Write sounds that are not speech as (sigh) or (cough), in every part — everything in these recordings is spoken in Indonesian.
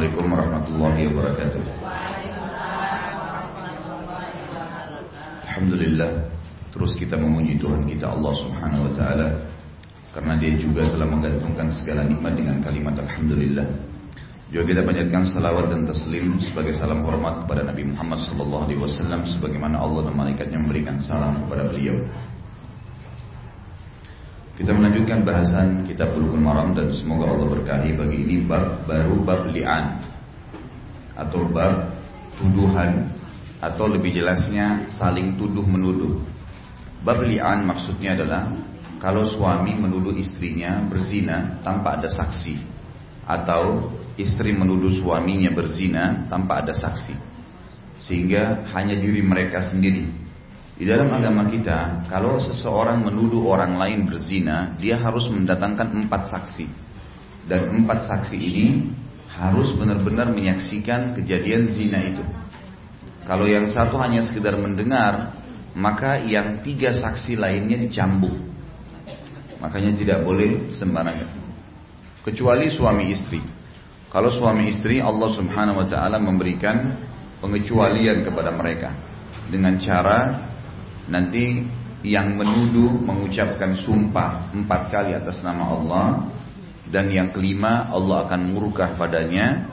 Assalamualaikum warahmatullahi wabarakatuh. Alhamdulillah Terus kita memuji Tuhan kita Allah subhanahu wa ta'ala Karena dia juga telah menggantungkan segala nikmat dengan kalimat Alhamdulillah Juga kita panjatkan salawat dan taslim sebagai salam hormat kepada Nabi Muhammad wasallam sebagaimana Allah dan malaikatnya memberikan salam kepada beliau. Kita melanjutkan bahasan kitab Bulughul Maram dan semoga Allah berkahi bagi ini bab baru bab li'an atau bab tuduhan atau lebih jelasnya saling tuduh menuduh. Bab li'an maksudnya adalah kalau suami menuduh istrinya berzina tanpa ada saksi atau istri menuduh suaminya berzina tanpa ada saksi. Sehingga hanya diri mereka sendiri. Di dalam agama kita, kalau seseorang menuduh orang lain berzina, dia harus mendatangkan empat saksi. Dan empat saksi ini harus benar-benar menyaksikan kejadian zina itu. Kalau yang satu hanya sekedar mendengar, maka yang tiga saksi lainnya dicambuk. Makanya tidak boleh sembarangan. Kecuali suami istri. Kalau suami istri Allah subhanahu wa ta'ala memberikan pengecualian kepada mereka dengan cara nanti yang menuduh mengucapkan sumpah empat kali atas nama Allah dan yang kelima Allah akan murkah padanya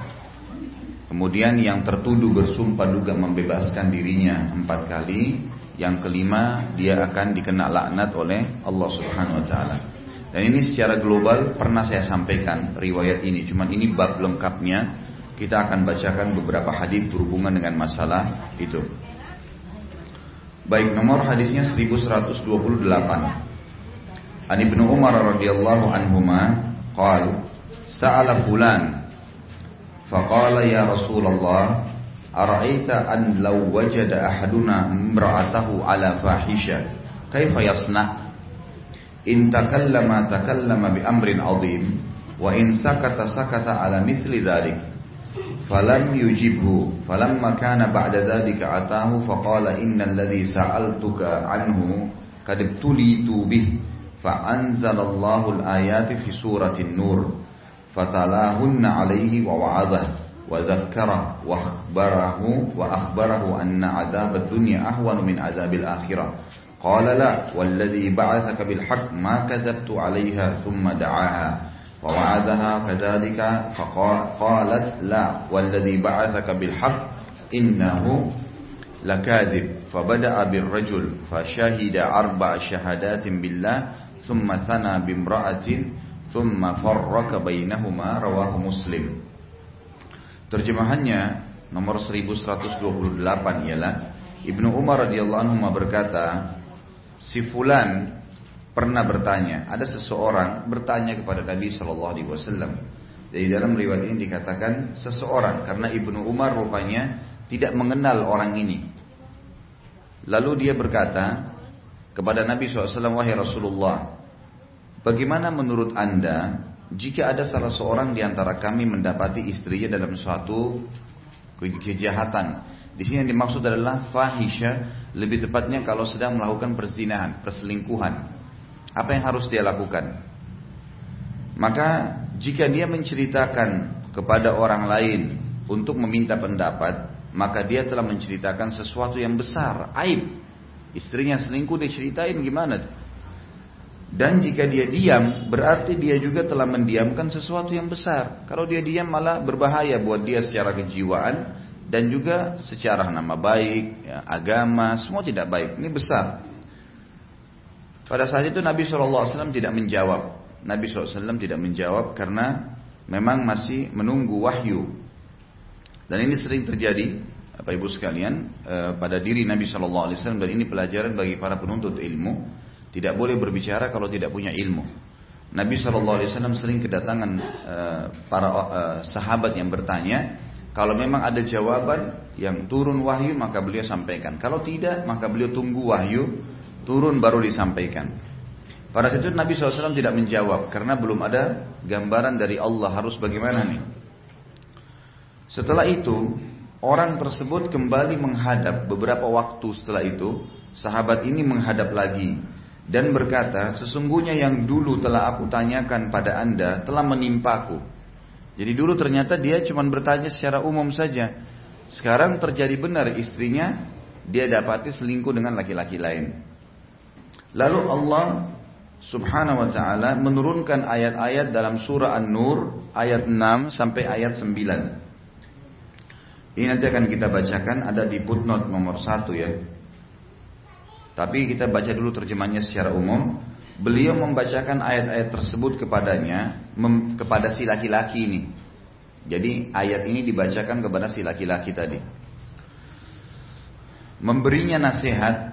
kemudian yang tertuduh bersumpah juga membebaskan dirinya empat kali yang kelima dia akan dikena laknat oleh Allah subhanahu wa ta'ala dan ini secara global pernah saya sampaikan riwayat ini. Cuman ini bab lengkapnya. Kita akan bacakan beberapa hadis berhubungan dengan masalah itu. Baik, nomor hadisnya 1128. An Ibnu Umar radhiyallahu anhuma qal sa'ala fulan faqala ya Rasulullah ara'aita an law wajada ahaduna imra'atahu ala fahisha? Kaifa yasna' in takallama takallama bi amrin azim wa in sakata sakata ala mithli dhalik فلم يجبه. فلما كان بعد ذلك أتاه فقال إن الذي سألتك عنه قد ابتليت به فأنزل الله الآيات في سورة النور فتلاهن عليه ووعظه وذكره وأخبره وأخبره أن عذاب الدنيا أهون من عذاب الآخرة. قال لا والذي بعثك بالحق ما كذبت عليها ثم دعاها. ووعدها كذلك فقالت لا والذي بعثك بالحق إنه لكاذب فبدأ بالرجل فشهد أربع شهادات بالله ثم ثنى بامرأة ثم فرق بينهما رواه مسلم Terjemahannya nomor 1128 ialah Ibnu Umar radhiyallahu anhu berkata si fulan pernah bertanya, ada seseorang bertanya kepada Nabi Shallallahu Alaihi Wasallam. Jadi dalam riwayat ini dikatakan seseorang karena ibnu Umar rupanya tidak mengenal orang ini. Lalu dia berkata kepada Nabi SAW, wahai Rasulullah, bagaimana menurut anda jika ada salah seorang di antara kami mendapati istrinya dalam suatu kejahatan di sini yang dimaksud adalah fahisha, lebih tepatnya kalau sedang melakukan perzinahan, perselingkuhan. Apa yang harus dia lakukan? Maka jika dia menceritakan kepada orang lain untuk meminta pendapat, maka dia telah menceritakan sesuatu yang besar, aib. Istrinya selingkuh diceritain gimana? Dan jika dia diam, berarti dia juga telah mendiamkan sesuatu yang besar. Kalau dia diam malah berbahaya buat dia secara kejiwaan dan juga secara nama baik, ya, agama, semua tidak baik. Ini besar. Pada saat itu Nabi SAW tidak menjawab. Nabi SAW tidak menjawab karena memang masih menunggu wahyu. Dan ini sering terjadi, Bapak Ibu sekalian, eh, pada diri Nabi SAW dan ini pelajaran bagi para penuntut ilmu. Tidak boleh berbicara kalau tidak punya ilmu. Nabi SAW sering kedatangan eh, para eh, sahabat yang bertanya, kalau memang ada jawaban yang turun wahyu maka beliau sampaikan. Kalau tidak maka beliau tunggu wahyu turun baru disampaikan. Pada saat itu Nabi SAW tidak menjawab karena belum ada gambaran dari Allah harus bagaimana nih. Setelah itu orang tersebut kembali menghadap beberapa waktu setelah itu sahabat ini menghadap lagi dan berkata sesungguhnya yang dulu telah aku tanyakan pada anda telah menimpaku Jadi dulu ternyata dia cuma bertanya secara umum saja. Sekarang terjadi benar istrinya dia dapati selingkuh dengan laki-laki lain. Lalu Allah Subhanahu wa taala menurunkan ayat-ayat dalam surah An-Nur ayat 6 sampai ayat 9. Ini nanti akan kita bacakan ada di footnote nomor 1 ya. Tapi kita baca dulu terjemahnya secara umum. Beliau membacakan ayat-ayat tersebut kepadanya mem, kepada si laki-laki ini. Jadi ayat ini dibacakan kepada si laki-laki tadi. Memberinya nasihat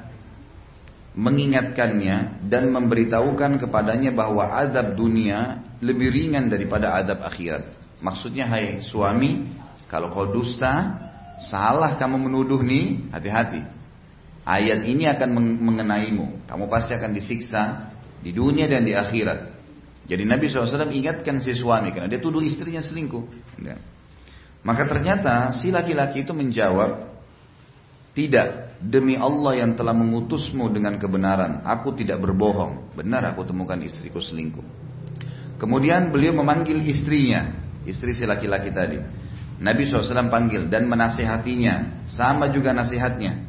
mengingatkannya dan memberitahukan kepadanya bahwa azab dunia lebih ringan daripada azab akhirat. Maksudnya hai suami, kalau kau dusta, salah kamu menuduh nih, hati-hati. Ayat ini akan mengenaimu. Kamu pasti akan disiksa di dunia dan di akhirat. Jadi Nabi SAW ingatkan si suami karena dia tuduh istrinya selingkuh. Ya. Maka ternyata si laki-laki itu menjawab, tidak, Demi Allah yang telah mengutusmu dengan kebenaran, aku tidak berbohong. Benar aku temukan istriku selingkuh. Kemudian beliau memanggil istrinya, istri si laki-laki tadi. Nabi SAW panggil dan menasehatinya. Sama juga nasihatnya.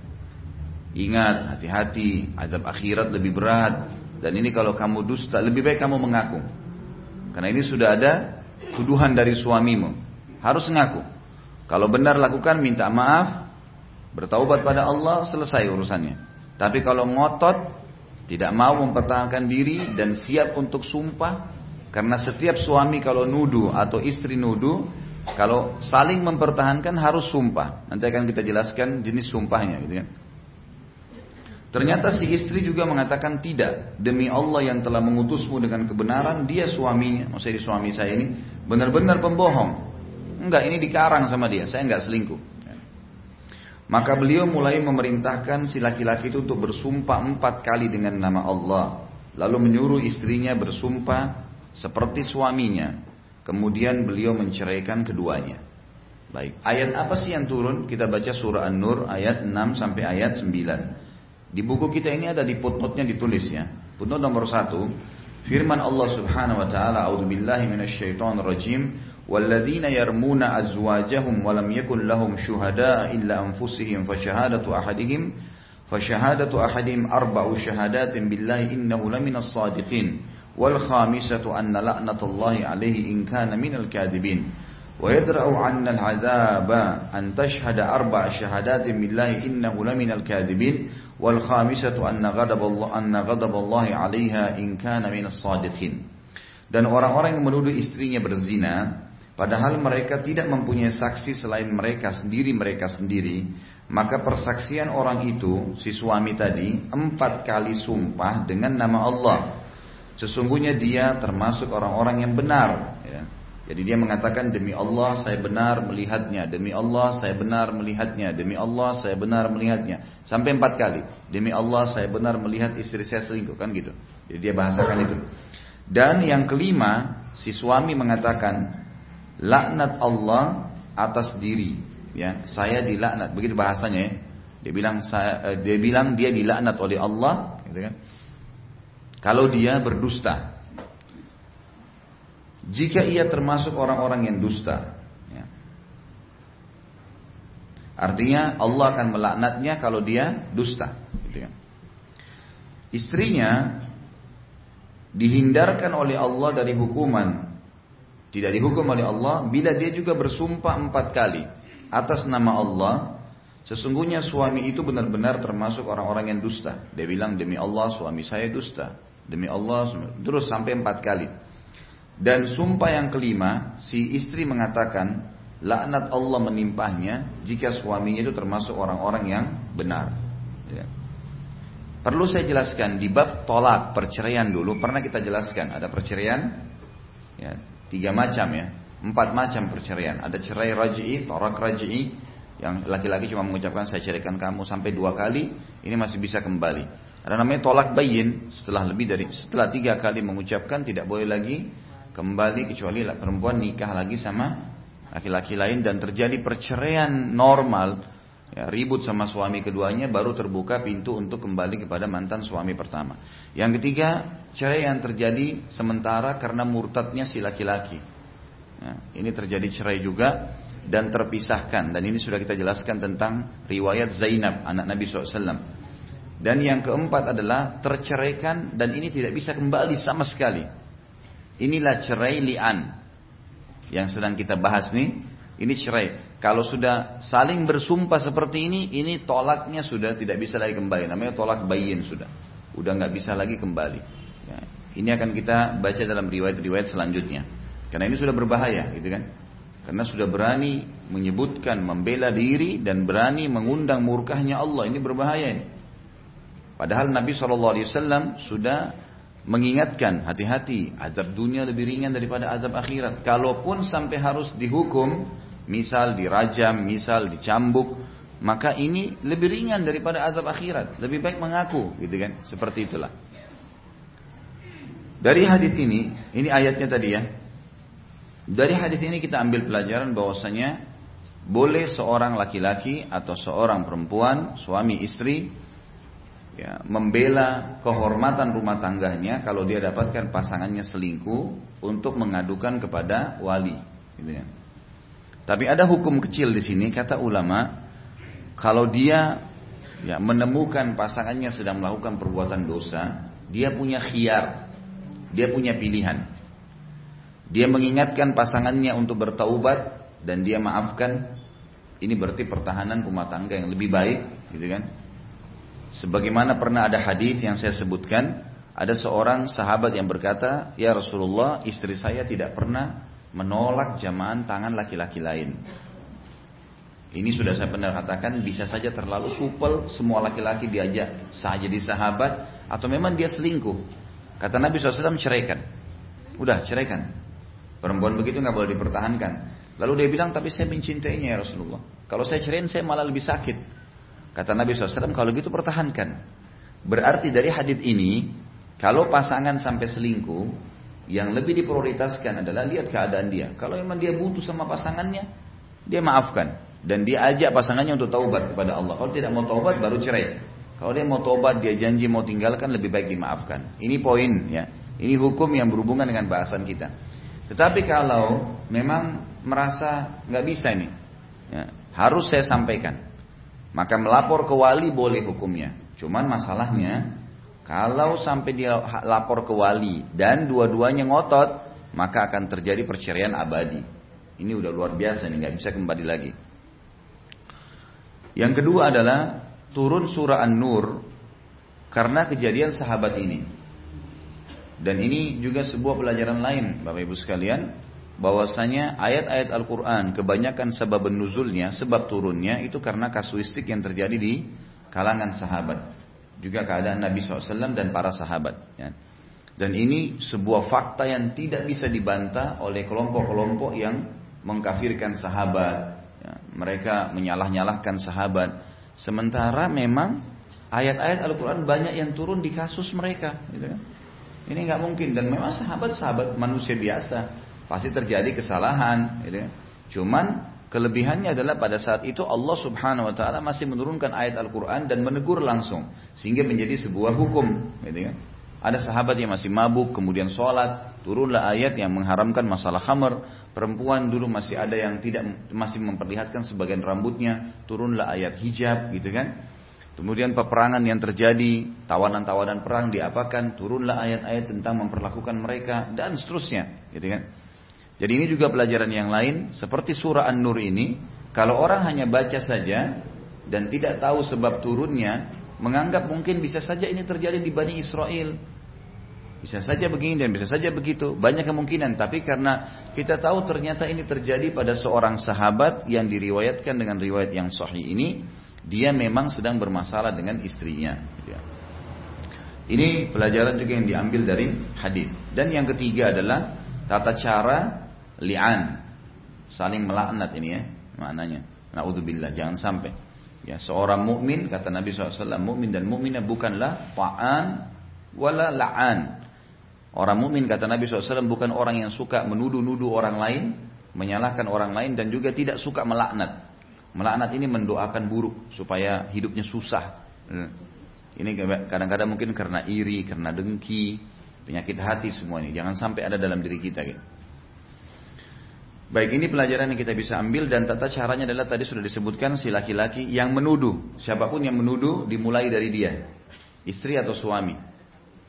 Ingat, hati-hati, azab akhirat lebih berat. Dan ini kalau kamu dusta, lebih baik kamu mengaku. Karena ini sudah ada tuduhan dari suamimu. Harus mengaku. Kalau benar lakukan, minta maaf, Bertaubat pada Allah selesai urusannya. Tapi kalau ngotot tidak mau mempertahankan diri dan siap untuk sumpah karena setiap suami kalau nuduh atau istri nuduh kalau saling mempertahankan harus sumpah. Nanti akan kita jelaskan jenis sumpahnya gitu ya. Ternyata si istri juga mengatakan tidak demi Allah yang telah mengutusmu dengan kebenaran dia suaminya, maksudnya suami saya ini benar-benar pembohong. Enggak, ini dikarang sama dia, saya enggak selingkuh. Maka beliau mulai memerintahkan si laki-laki itu untuk bersumpah empat kali dengan nama Allah. Lalu menyuruh istrinya bersumpah seperti suaminya. Kemudian beliau menceraikan keduanya. Baik, ayat apa sih yang turun? Kita baca surah An-Nur ayat 6 sampai ayat 9. Di buku kita ini ada di footnote-nya ditulis ya. Footnote nomor 1. Firman Allah Subhanahu wa taala, "A'udzubillahi minasyaitonirrajim." والذين يرمون أزواجهم ولم يكن لهم شهداء إلا أنفسهم فشهادة أحدهم فشهادة أحدهم أربع شهادات بالله إنه لمن الصادقين والخامسة أن لعنة الله عليه إن كان من الكاذبين. ويدرأ عنا العذاب أن تشهد أربع شهادات بالله إنه لمن الكاذبين والخامسة أن غضب الله, أن غضب الله عليها إن كان من الصادقين. Dan orang-orang yang menuduh istrinya berzina Padahal mereka tidak mempunyai saksi selain mereka sendiri mereka sendiri, maka persaksian orang itu, si suami tadi, empat kali sumpah dengan nama Allah. Sesungguhnya dia termasuk orang-orang yang benar. Ya. Jadi dia mengatakan demi Allah saya benar melihatnya, demi Allah saya benar melihatnya, demi Allah saya benar melihatnya. Sampai empat kali. Demi Allah saya benar melihat istri saya selingkuh kan gitu. Jadi dia bahasakan itu. Dan yang kelima, si suami mengatakan laknat Allah atas diri. Ya saya dilaknat. Begitu bahasanya ya. Dia bilang saya eh, dia bilang dia dilaknat oleh Allah gitu kan. Kalau dia berdusta. Jika ia termasuk orang-orang yang dusta ya. artinya Allah akan melaknatnya kalau dia dusta gitu kan. Istrinya dihindarkan oleh Allah dari hukuman tidak dihukum oleh Allah bila dia juga bersumpah empat kali atas nama Allah. Sesungguhnya suami itu benar-benar termasuk orang-orang yang dusta. Dia bilang demi Allah suami saya dusta. Demi Allah terus sampai empat kali. Dan sumpah yang kelima si istri mengatakan laknat Allah menimpahnya jika suaminya itu termasuk orang-orang yang benar. Ya. Perlu saya jelaskan di bab tolak perceraian dulu pernah kita jelaskan ada perceraian ya, Tiga macam ya. Empat macam perceraian. Ada cerai raj'i, torak raj'i. Yang laki-laki cuma mengucapkan saya ceraikan kamu sampai dua kali. Ini masih bisa kembali. Ada namanya tolak bayin. Setelah lebih dari, setelah tiga kali mengucapkan tidak boleh lagi kembali kecuali perempuan nikah lagi sama laki-laki lain dan terjadi perceraian normal ya, ribut sama suami keduanya baru terbuka pintu untuk kembali kepada mantan suami pertama. Yang ketiga, cerai yang terjadi sementara karena murtadnya si laki-laki. Ya, ini terjadi cerai juga dan terpisahkan dan ini sudah kita jelaskan tentang riwayat Zainab anak Nabi SAW. Dan yang keempat adalah terceraikan dan ini tidak bisa kembali sama sekali. Inilah cerai li'an yang sedang kita bahas nih. Ini cerai. Kalau sudah saling bersumpah seperti ini, ini tolaknya sudah tidak bisa lagi kembali. Namanya tolak bayin sudah. Udah nggak bisa lagi kembali. Ya. Ini akan kita baca dalam riwayat-riwayat selanjutnya. Karena ini sudah berbahaya, gitu kan? Karena sudah berani menyebutkan membela diri dan berani mengundang murkahnya Allah. Ini berbahaya ini. Padahal Nabi SAW sudah mengingatkan hati-hati azab dunia lebih ringan daripada azab akhirat. Kalaupun sampai harus dihukum, misal dirajam, misal dicambuk, maka ini lebih ringan daripada azab akhirat. Lebih baik mengaku, gitu kan? Seperti itulah. Dari hadis ini, ini ayatnya tadi ya. Dari hadis ini kita ambil pelajaran bahwasanya boleh seorang laki-laki atau seorang perempuan, suami istri, ya, membela kehormatan rumah tangganya kalau dia dapatkan pasangannya selingkuh untuk mengadukan kepada wali. Gitu ya. Tapi ada hukum kecil di sini kata ulama, kalau dia ya, menemukan pasangannya sedang melakukan perbuatan dosa, dia punya khiar, dia punya pilihan. Dia mengingatkan pasangannya untuk bertaubat dan dia maafkan. Ini berarti pertahanan rumah tangga yang lebih baik, gitu kan? Sebagaimana pernah ada hadis yang saya sebutkan, ada seorang sahabat yang berkata, "Ya Rasulullah, istri saya tidak pernah menolak jamaah tangan laki-laki lain." Ini sudah saya pernah katakan bisa saja terlalu supel semua laki-laki diajak sah jadi sahabat atau memang dia selingkuh. Kata Nabi SAW ceraikan. Udah ceraikan. Perempuan begitu nggak boleh dipertahankan. Lalu dia bilang, tapi saya mencintainya ya Rasulullah. Kalau saya ceraiin saya malah lebih sakit. Kata Nabi SAW, kalau gitu pertahankan. Berarti dari hadis ini, kalau pasangan sampai selingkuh, yang lebih diprioritaskan adalah lihat keadaan dia. Kalau memang dia butuh sama pasangannya, dia maafkan. Dan dia ajak pasangannya untuk taubat kepada Allah. Kalau tidak mau taubat, baru cerai. Kalau dia mau taubat, dia janji mau tinggalkan, lebih baik dimaafkan. Ini poin ya. Ini hukum yang berhubungan dengan bahasan kita. Tetapi kalau memang merasa nggak bisa ini, ya, harus saya sampaikan. Maka melapor ke wali boleh hukumnya. Cuman masalahnya kalau sampai dia lapor ke wali dan dua-duanya ngotot, maka akan terjadi perceraian abadi. Ini udah luar biasa nih, nggak bisa kembali lagi. Yang kedua adalah turun surah An-Nur karena kejadian sahabat ini. Dan ini juga sebuah pelajaran lain Bapak Ibu sekalian bahwasanya ayat-ayat Al-Quran kebanyakan sebab nuzulnya, sebab turunnya itu karena kasuistik yang terjadi di kalangan sahabat. Juga keadaan Nabi SAW dan para sahabat. Ya. Dan ini sebuah fakta yang tidak bisa dibantah oleh kelompok-kelompok yang mengkafirkan sahabat. Ya. Mereka menyalah-nyalahkan sahabat. Sementara memang ayat-ayat Al-Quran banyak yang turun di kasus mereka. Gitu kan? Ini nggak mungkin dan memang sahabat-sahabat manusia biasa pasti terjadi kesalahan. Gitu. Cuman kelebihannya adalah pada saat itu Allah Subhanahu Wa Taala masih menurunkan ayat Al-Quran dan menegur langsung sehingga menjadi sebuah hukum. Gitu kan. Ada sahabat yang masih mabuk kemudian sholat turunlah ayat yang mengharamkan masalah khamar perempuan dulu masih ada yang tidak masih memperlihatkan sebagian rambutnya turunlah ayat hijab gitu kan Kemudian peperangan yang terjadi, tawanan-tawanan perang diapakan, turunlah ayat-ayat tentang memperlakukan mereka dan seterusnya, gitu kan. Jadi ini juga pelajaran yang lain seperti surah An-Nur ini, kalau orang hanya baca saja dan tidak tahu sebab turunnya, menganggap mungkin bisa saja ini terjadi di Bani Israel. Bisa saja begini dan bisa saja begitu. Banyak kemungkinan, tapi karena kita tahu ternyata ini terjadi pada seorang sahabat yang diriwayatkan dengan riwayat yang sahih ini, dia memang sedang bermasalah dengan istrinya. Ya. Ini pelajaran juga yang diambil dari hadis. Dan yang ketiga adalah tata cara li'an, saling melaknat ini ya maknanya. Naudzubillah, jangan sampai. Ya, seorang mukmin kata Nabi SAW, mukmin dan mukminah bukanlah ta'an wala la'an. Orang mukmin kata Nabi SAW bukan orang yang suka menuduh-nuduh orang lain, menyalahkan orang lain dan juga tidak suka melaknat. Melaknat ini mendoakan buruk supaya hidupnya susah. Hmm. Ini kadang-kadang mungkin karena iri, karena dengki, penyakit hati semua ini. Jangan sampai ada dalam diri kita. Gitu. Baik ini pelajaran yang kita bisa ambil dan tata caranya adalah tadi sudah disebutkan si laki-laki yang menuduh. Siapa pun yang menuduh dimulai dari dia. Istri atau suami.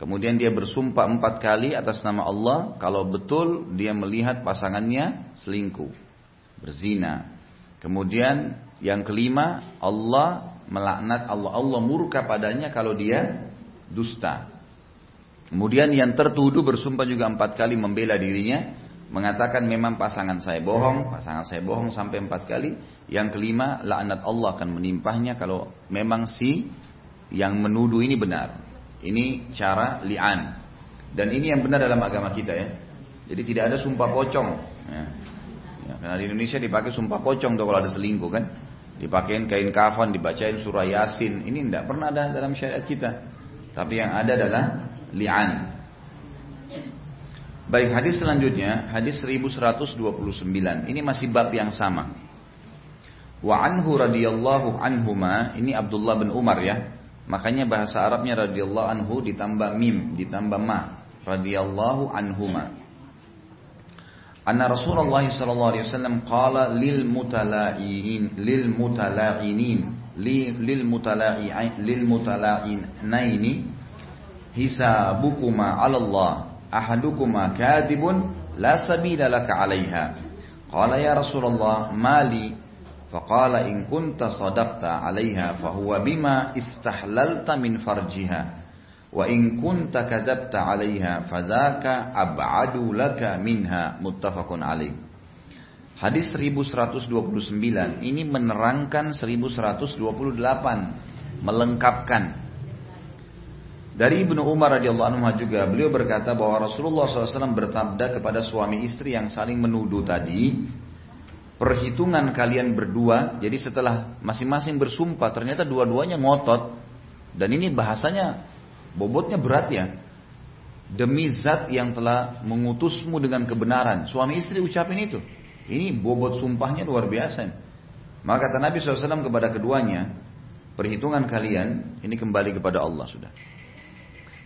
Kemudian dia bersumpah empat kali atas nama Allah. Kalau betul dia melihat pasangannya selingkuh. Berzina. Kemudian yang kelima Allah melaknat Allah. Allah murka padanya kalau dia dusta. Kemudian yang tertuduh bersumpah juga empat kali membela dirinya mengatakan memang pasangan saya bohong, pasangan saya bohong sampai empat kali. Yang kelima, laknat Allah akan menimpahnya kalau memang si yang menuduh ini benar. Ini cara li'an. Dan ini yang benar dalam agama kita ya. Jadi tidak ada sumpah pocong. Ya. Ya, karena di Indonesia dipakai sumpah pocong tuh kalau ada selingkuh kan. Dipakein kain kafan, dibacain surah yasin. Ini tidak pernah ada dalam syariat kita. Tapi yang ada adalah li'an. Baik hadis selanjutnya hadis 1129 ini masih bab yang sama. Wa anhu radhiyallahu anhuma ini Abdullah bin Umar ya. Makanya bahasa Arabnya radhiyallahu anhu ditambah mim ditambah ma radhiyallahu anhuma. Anna Rasulullah sallallahu alaihi wasallam qala lil mutala'in lil mutala'inin lil mutala'in lil mutala'inaini hisabukuma 'ala Allah أحدكما كاذب لا سبيل لك عليها قال يا رسول الله ما لي فقال إن كنت صدقت عليها فهو بما استحللت من فرجها وإن كنت كذبت عليها فذاك أبعد لك منها متفق عليه Hadis 1129 ini menerangkan 1128 melengkapkan dari Ibnu Umar radhiyallahu anhu juga beliau berkata bahwa Rasulullah SAW bertabda kepada suami istri yang saling menuduh tadi, perhitungan kalian berdua, jadi setelah masing-masing bersumpah ternyata dua-duanya ngotot dan ini bahasanya bobotnya berat ya. Demi zat yang telah mengutusmu dengan kebenaran, suami istri ucapin itu. Ini bobot sumpahnya luar biasa. Maka kata Nabi SAW kepada keduanya, perhitungan kalian ini kembali kepada Allah sudah.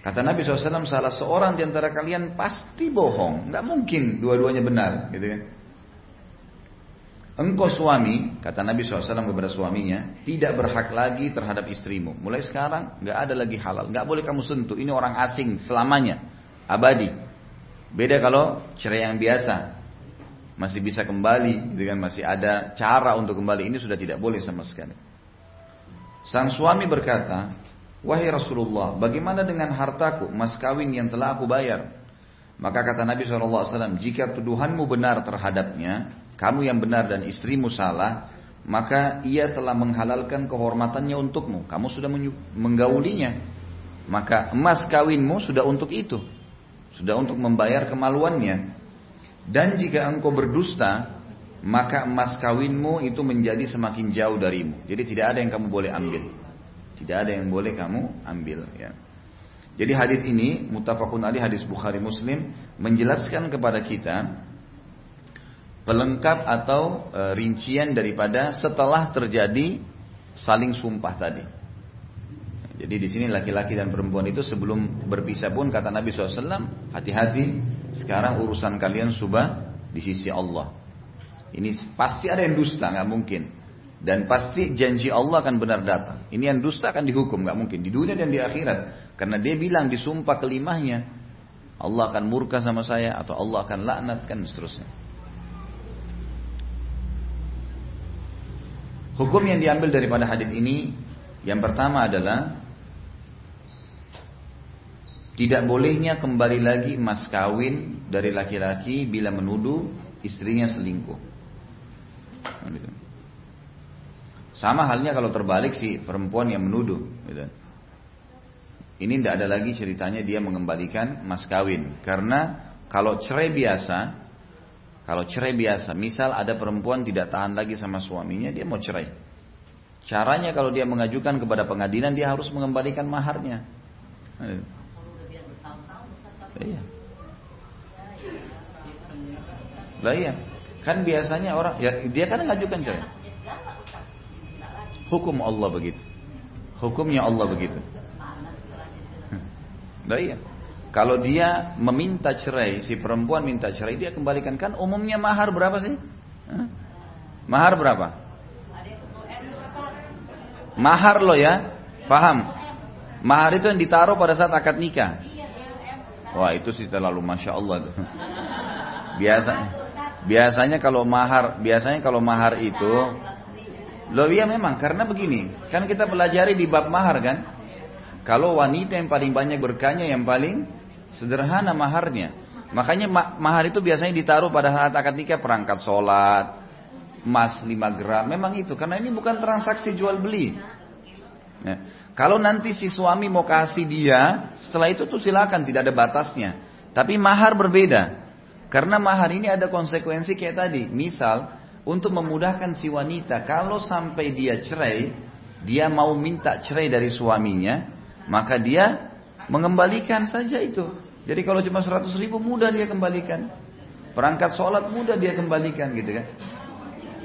Kata Nabi SAW, salah seorang di antara kalian pasti bohong. Nggak mungkin dua-duanya benar. Gitu kan. Engkau suami, kata Nabi SAW kepada suaminya, tidak berhak lagi terhadap istrimu. Mulai sekarang, nggak ada lagi halal. Nggak boleh kamu sentuh. Ini orang asing selamanya. Abadi. Beda kalau cerai yang biasa. Masih bisa kembali, gitu kan? masih ada cara untuk kembali. Ini sudah tidak boleh sama sekali. Sang suami berkata, Wahai Rasulullah, bagaimana dengan hartaku, mas kawin yang telah aku bayar? Maka kata Nabi SAW, jika tuduhanmu benar terhadapnya, kamu yang benar dan istrimu salah, maka ia telah menghalalkan kehormatannya untukmu. Kamu sudah menggaulinya. Maka emas kawinmu sudah untuk itu. Sudah untuk membayar kemaluannya. Dan jika engkau berdusta, maka emas kawinmu itu menjadi semakin jauh darimu. Jadi tidak ada yang kamu boleh ambil. Tidak ada yang boleh kamu ambil ya. Jadi hadis ini mutafakun ali hadis Bukhari Muslim menjelaskan kepada kita pelengkap atau e, rincian daripada setelah terjadi saling sumpah tadi. Jadi di sini laki-laki dan perempuan itu sebelum berpisah pun kata Nabi SAW, hati-hati sekarang urusan kalian sudah di sisi Allah. Ini pasti ada yang dusta, nggak mungkin. Dan pasti janji Allah akan benar datang. Ini yang dusta akan dihukum, nggak mungkin di dunia dan di akhirat. Karena dia bilang di sumpah kelimahnya, Allah akan murka sama saya atau Allah akan laknat kan seterusnya. Hukum yang diambil daripada hadis ini yang pertama adalah tidak bolehnya kembali lagi mas kawin dari laki-laki bila menuduh istrinya selingkuh. Sama halnya kalau terbalik si perempuan yang menuduh. Gitu. Ini tidak ada lagi ceritanya dia mengembalikan mas kawin. Karena kalau cerai biasa, kalau cerai biasa, misal ada perempuan tidak tahan lagi sama suaminya, dia mau cerai. Caranya kalau dia mengajukan kepada pengadilan, dia harus mengembalikan maharnya. Iya. Lah iya. Kan biasanya orang ya dia kan mengajukan cerai. Hukum Allah begitu. Hukumnya Allah begitu. (laughs) Nah, iya. kalau dia meminta cerai, si perempuan minta cerai, dia kembalikan kan umumnya mahar berapa sih? Mahar berapa? Mahar lo ya, paham? Mahar itu yang ditaruh pada saat akad nikah. Wah itu sih terlalu masya Allah. (laughs) Biasa, biasanya kalau mahar, biasanya kalau mahar itu, lo iya memang karena begini, kan kita pelajari di bab mahar kan. Kalau wanita yang paling banyak berkahnya yang paling sederhana maharnya. Makanya mahar itu biasanya ditaruh pada saat akad nikah perangkat sholat, emas 5 gram. Memang itu karena ini bukan transaksi jual beli. Ya. Kalau nanti si suami mau kasih dia, setelah itu tuh silakan tidak ada batasnya. Tapi mahar berbeda. Karena mahar ini ada konsekuensi kayak tadi. Misal untuk memudahkan si wanita kalau sampai dia cerai, dia mau minta cerai dari suaminya, maka dia mengembalikan saja itu. Jadi kalau cuma 100 ribu mudah dia kembalikan. Perangkat sholat mudah dia kembalikan gitu kan.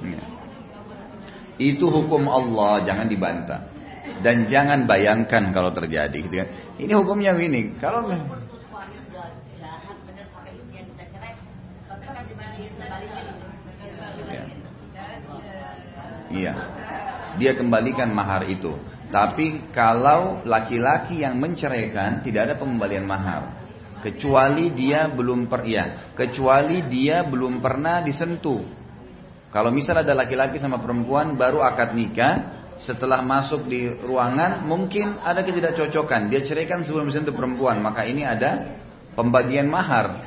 Ya. Itu hukum Allah, jangan dibantah. Dan jangan bayangkan kalau terjadi gitu kan. Ini hukumnya ini. Kalau Iya. Dia kembalikan mahar itu. Tapi kalau laki-laki yang menceraikan tidak ada pengembalian mahar. Kecuali dia belum per ya, kecuali dia belum pernah disentuh. Kalau misal ada laki-laki sama perempuan baru akad nikah, setelah masuk di ruangan mungkin ada ketidakcocokan. Dia ceraikan sebelum disentuh perempuan, maka ini ada pembagian mahar.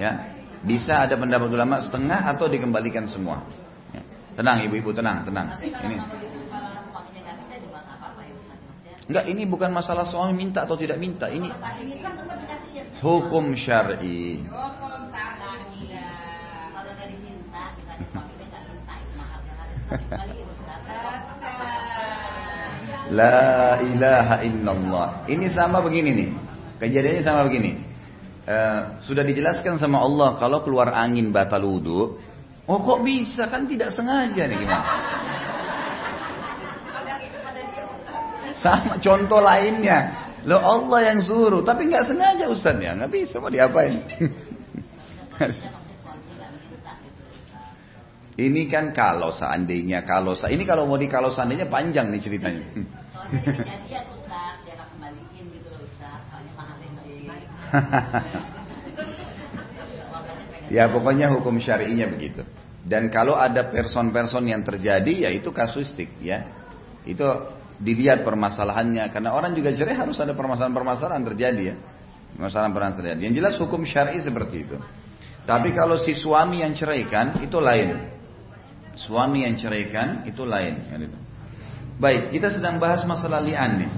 Ya, bisa ada pendapat ulama setengah atau dikembalikan semua. Ya. Tenang ibu-ibu, tenang, tenang. Ini. Enggak, ini bukan masalah suami minta atau tidak minta. Ini hukum syar'i. La ilaha illallah. Ini sama begini nih. Kejadiannya sama begini. Uh, sudah dijelaskan sama Allah kalau keluar angin batal wudhu. Oh kok bisa kan tidak sengaja nih gimana? Sama contoh lainnya. Lo Allah yang suruh, tapi nggak sengaja Ustaz ya, nggak bisa mau diapain. (laughs) ini kan kalau seandainya kalau ini kalau mau di kalau seandainya panjang nih ceritanya. (laughs) (laughs) ya pokoknya hukum syari'inya begitu. Dan kalau ada person-person yang terjadi ya itu kasustik ya. Itu dilihat permasalahannya. Karena orang juga cerai harus ada permasalahan-permasalahan terjadi ya. Permasalahan-permasalahan terjadi. Yang jelas hukum syar'i seperti itu. Tapi kalau si suami yang ceraikan itu lain. Suami yang ceraikan itu lain. Baik kita sedang bahas masalah li'an nih.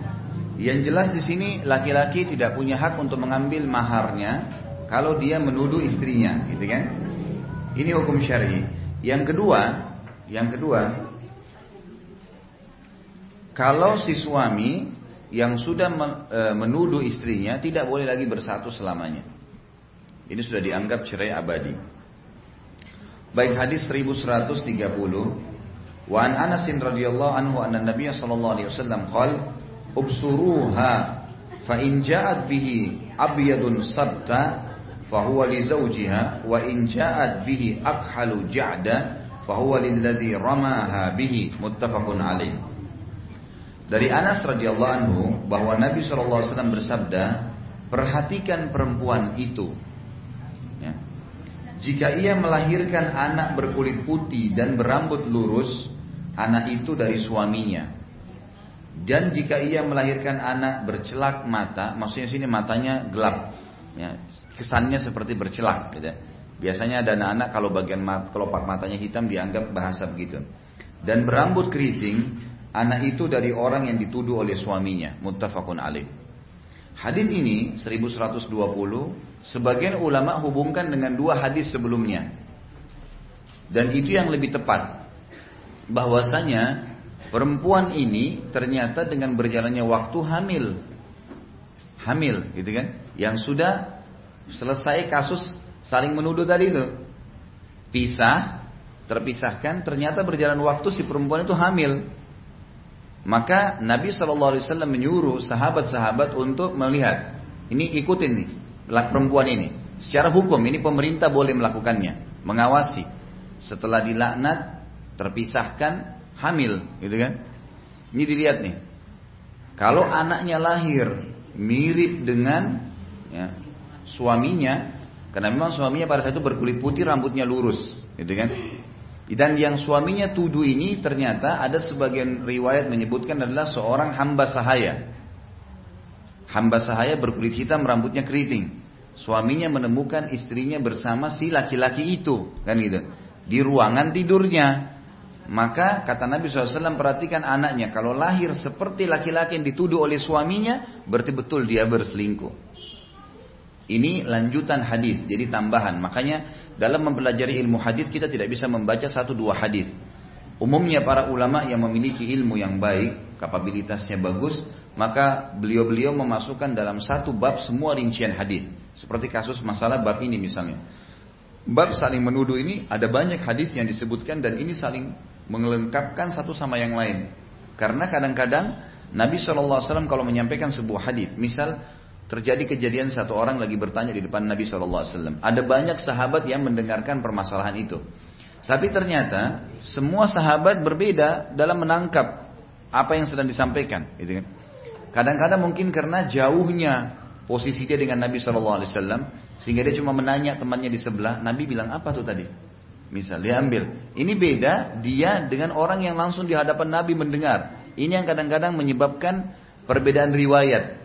Yang jelas di sini laki-laki tidak punya hak untuk mengambil maharnya kalau dia menuduh istrinya gitu kan? Ini hukum syar'i yang kedua yang kedua kalau si suami yang sudah e, menuduh istrinya tidak boleh lagi bersatu selamanya. Ini sudah dianggap cerai abadi. Baik hadis 1130 Wa an Anas radhiyallahu anhu anna Nabiy sallallahu alaihi wasallam qala ubsuruha fa in ja'at bihi abyadun sabta huwa li zawjiha wa in ja'at bihi ja'da fa huwa lilladhi ramaha bihi dari Anas radhiyallahu anhu bahwa Nabi SAW bersabda, perhatikan perempuan itu. Ya. Jika ia melahirkan anak berkulit putih dan berambut lurus, anak itu dari suaminya. Dan jika ia melahirkan anak bercelak mata, maksudnya sini matanya gelap, ya, kesannya seperti bercelak. Gitu. Biasanya ada anak-anak kalau bagian mat, kelopak matanya hitam dianggap bahasa begitu. Dan berambut keriting, Anak itu dari orang yang dituduh oleh suaminya. Muttafaqun alaih. Hadis ini 1120 sebagian ulama hubungkan dengan dua hadis sebelumnya. Dan itu yang lebih tepat. Bahwasanya perempuan ini ternyata dengan berjalannya waktu hamil. Hamil gitu kan. Yang sudah selesai kasus saling menuduh tadi itu. Pisah, terpisahkan, ternyata berjalan waktu si perempuan itu hamil. Maka Nabi SAW menyuruh sahabat-sahabat untuk melihat. Ini ikutin nih. perempuan ini. Secara hukum ini pemerintah boleh melakukannya, mengawasi. Setelah dilaknat, terpisahkan, hamil, gitu kan? Ini dilihat nih. Kalau anaknya lahir mirip dengan ya, suaminya, karena memang suaminya pada saat itu berkulit putih, rambutnya lurus, gitu kan? Dan yang suaminya tuduh ini ternyata ada sebagian riwayat menyebutkan adalah seorang hamba sahaya. Hamba sahaya berkulit hitam, rambutnya keriting. Suaminya menemukan istrinya bersama si laki-laki itu, kan gitu. Di ruangan tidurnya. Maka kata Nabi SAW perhatikan anaknya kalau lahir seperti laki-laki yang dituduh oleh suaminya berarti betul dia berselingkuh. Ini lanjutan hadis, jadi tambahan. Makanya dalam mempelajari ilmu hadis kita tidak bisa membaca satu dua hadis. Umumnya para ulama yang memiliki ilmu yang baik, kapabilitasnya bagus, maka beliau-beliau memasukkan dalam satu bab semua rincian hadis. Seperti kasus masalah bab ini misalnya. Bab saling menuduh ini ada banyak hadis yang disebutkan dan ini saling melengkapkan satu sama yang lain. Karena kadang-kadang Nabi SAW kalau menyampaikan sebuah hadis, misal terjadi kejadian satu orang lagi bertanya di depan Nabi SAW. Ada banyak sahabat yang mendengarkan permasalahan itu. Tapi ternyata semua sahabat berbeda dalam menangkap apa yang sedang disampaikan. Gitu kan. Kadang-kadang mungkin karena jauhnya posisi dia dengan Nabi SAW, sehingga dia cuma menanya temannya di sebelah, Nabi bilang apa tuh tadi? Misal dia ambil. Ini beda dia dengan orang yang langsung di hadapan Nabi mendengar. Ini yang kadang-kadang menyebabkan perbedaan riwayat.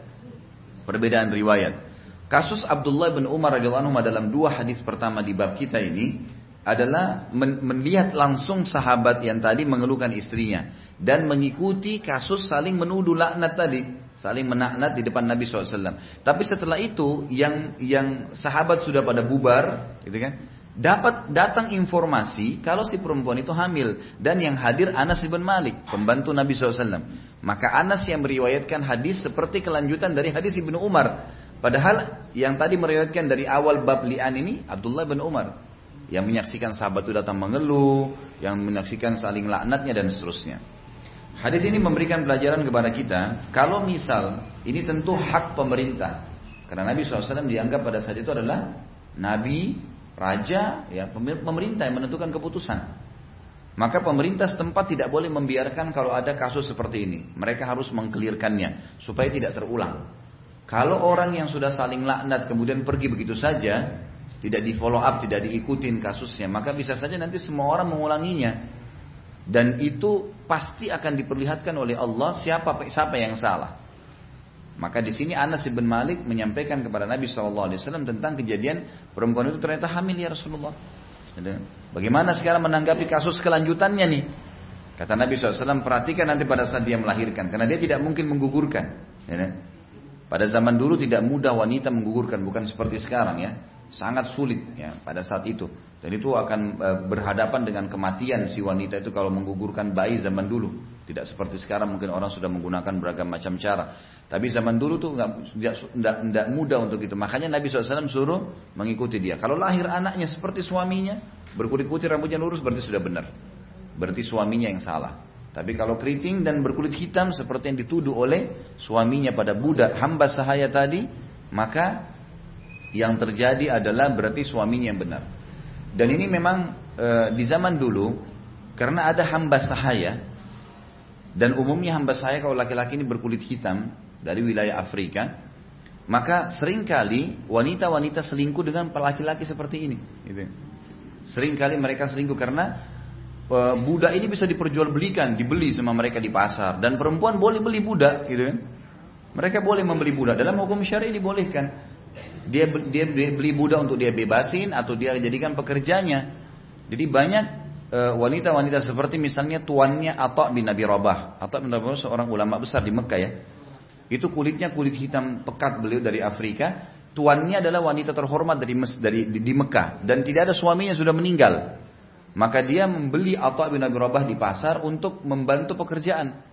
Perbedaan riwayat. Kasus Abdullah bin Umar radhiyallahu anhu dalam dua hadis pertama di bab kita ini adalah melihat langsung sahabat yang tadi mengeluhkan istrinya dan mengikuti kasus saling menuduh laknat tadi, saling menaknat di depan Nabi SAW. Tapi setelah itu yang yang sahabat sudah pada bubar, gitu kan? Dapat datang informasi kalau si perempuan itu hamil dan yang hadir Anas bin Malik, pembantu Nabi SAW. Maka Anas yang meriwayatkan hadis seperti kelanjutan dari hadis Ibnu Umar. Padahal yang tadi meriwayatkan dari awal bab li'an ini Abdullah bin Umar yang menyaksikan sahabat itu datang mengeluh, yang menyaksikan saling laknatnya dan seterusnya. Hadis ini memberikan pelajaran kepada kita, kalau misal ini tentu hak pemerintah, karena Nabi SAW dianggap pada saat itu adalah nabi, raja, ya pemerintah yang menentukan keputusan. Maka pemerintah setempat tidak boleh membiarkan kalau ada kasus seperti ini. Mereka harus mengkelirkannya supaya tidak terulang. Kalau orang yang sudah saling laknat kemudian pergi begitu saja, tidak di follow up, tidak diikutin kasusnya, maka bisa saja nanti semua orang mengulanginya. Dan itu pasti akan diperlihatkan oleh Allah siapa siapa yang salah. Maka di sini Anas bin Malik menyampaikan kepada Nabi SAW tentang kejadian perempuan itu ternyata hamil ya Rasulullah. Bagaimana sekarang menanggapi kasus kelanjutannya nih? Kata Nabi SAW, perhatikan nanti pada saat dia melahirkan. Karena dia tidak mungkin menggugurkan. Pada zaman dulu tidak mudah wanita menggugurkan, bukan seperti sekarang ya sangat sulit ya pada saat itu dan itu akan e, berhadapan dengan kematian si wanita itu kalau menggugurkan bayi zaman dulu tidak seperti sekarang mungkin orang sudah menggunakan beragam macam cara. Tapi zaman dulu tuh nggak mudah untuk itu. Makanya Nabi SAW suruh mengikuti dia. Kalau lahir anaknya seperti suaminya berkulit putih rambutnya lurus berarti sudah benar. Berarti suaminya yang salah. Tapi kalau keriting dan berkulit hitam seperti yang dituduh oleh suaminya pada budak hamba sahaya tadi maka yang terjadi adalah berarti suaminya yang benar. Dan ini memang e, di zaman dulu karena ada hamba sahaya dan umumnya hamba sahaya kalau laki-laki ini berkulit hitam dari wilayah Afrika, maka sering kali wanita-wanita selingkuh dengan laki-laki seperti ini. Gitu. Seringkali mereka selingkuh karena e, budak ini bisa diperjualbelikan, dibeli sama mereka di pasar dan perempuan boleh beli budak, gitu? Mereka boleh membeli budak dalam hukum syari dibolehkan. Dia dia beli budak untuk dia bebasin atau dia jadikan pekerjanya. Jadi banyak wanita-wanita seperti misalnya tuannya Atta bin Nabi Rabah. Atta bin Nabi Rabah seorang ulama besar di Mekah ya. Itu kulitnya kulit hitam pekat beliau dari Afrika. Tuannya adalah wanita terhormat dari, dari di, di Mekah dan tidak ada suaminya sudah meninggal. Maka dia membeli Atta bin Nabi Rabah di pasar untuk membantu pekerjaan.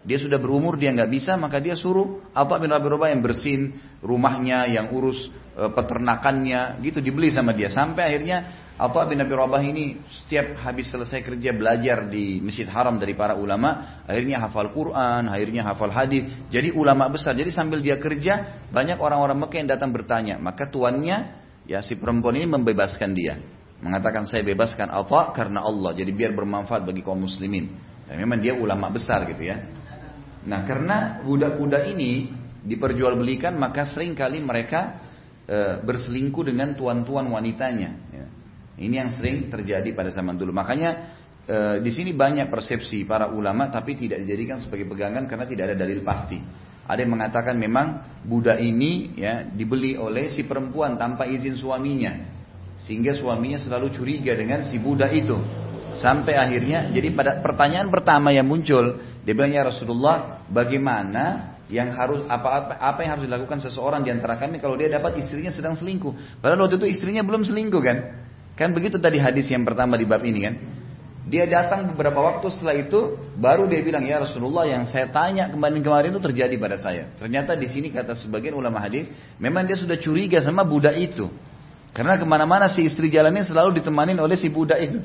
Dia sudah berumur, dia nggak bisa, maka dia suruh Atta bin Abi Rabah yang bersin rumahnya, yang urus e, peternakannya, gitu dibeli sama dia. Sampai akhirnya Atau bin Abi Rabah ini setiap habis selesai kerja belajar di Masjid Haram dari para ulama, akhirnya hafal Quran, akhirnya hafal hadis. Jadi ulama besar. Jadi sambil dia kerja, banyak orang-orang Mekah yang datang bertanya. Maka tuannya, ya si perempuan ini membebaskan dia. Mengatakan saya bebaskan Atha karena Allah. Jadi biar bermanfaat bagi kaum muslimin. Dan memang dia ulama besar gitu ya. Nah karena budak-budak ini diperjualbelikan maka sering kali mereka e, berselingkuh dengan tuan-tuan wanitanya. Ini yang sering terjadi pada zaman dulu. Makanya e, di sini banyak persepsi para ulama tapi tidak dijadikan sebagai pegangan karena tidak ada dalil pasti. Ada yang mengatakan memang budak ini ya dibeli oleh si perempuan tanpa izin suaminya. Sehingga suaminya selalu curiga dengan si budak itu. Sampai akhirnya, jadi pada pertanyaan pertama yang muncul, dia bilang ya Rasulullah, bagaimana yang harus apa, apa apa yang harus dilakukan seseorang di antara kami kalau dia dapat istrinya sedang selingkuh. Padahal waktu itu istrinya belum selingkuh kan? Kan begitu tadi hadis yang pertama di bab ini kan. Dia datang beberapa waktu setelah itu, baru dia bilang, ya Rasulullah yang saya tanya kemarin-kemarin itu terjadi pada saya. Ternyata di sini kata sebagian ulama hadis, memang dia sudah curiga sama budak itu. Karena ke mana-mana si istri jalannya selalu ditemani oleh si budak itu.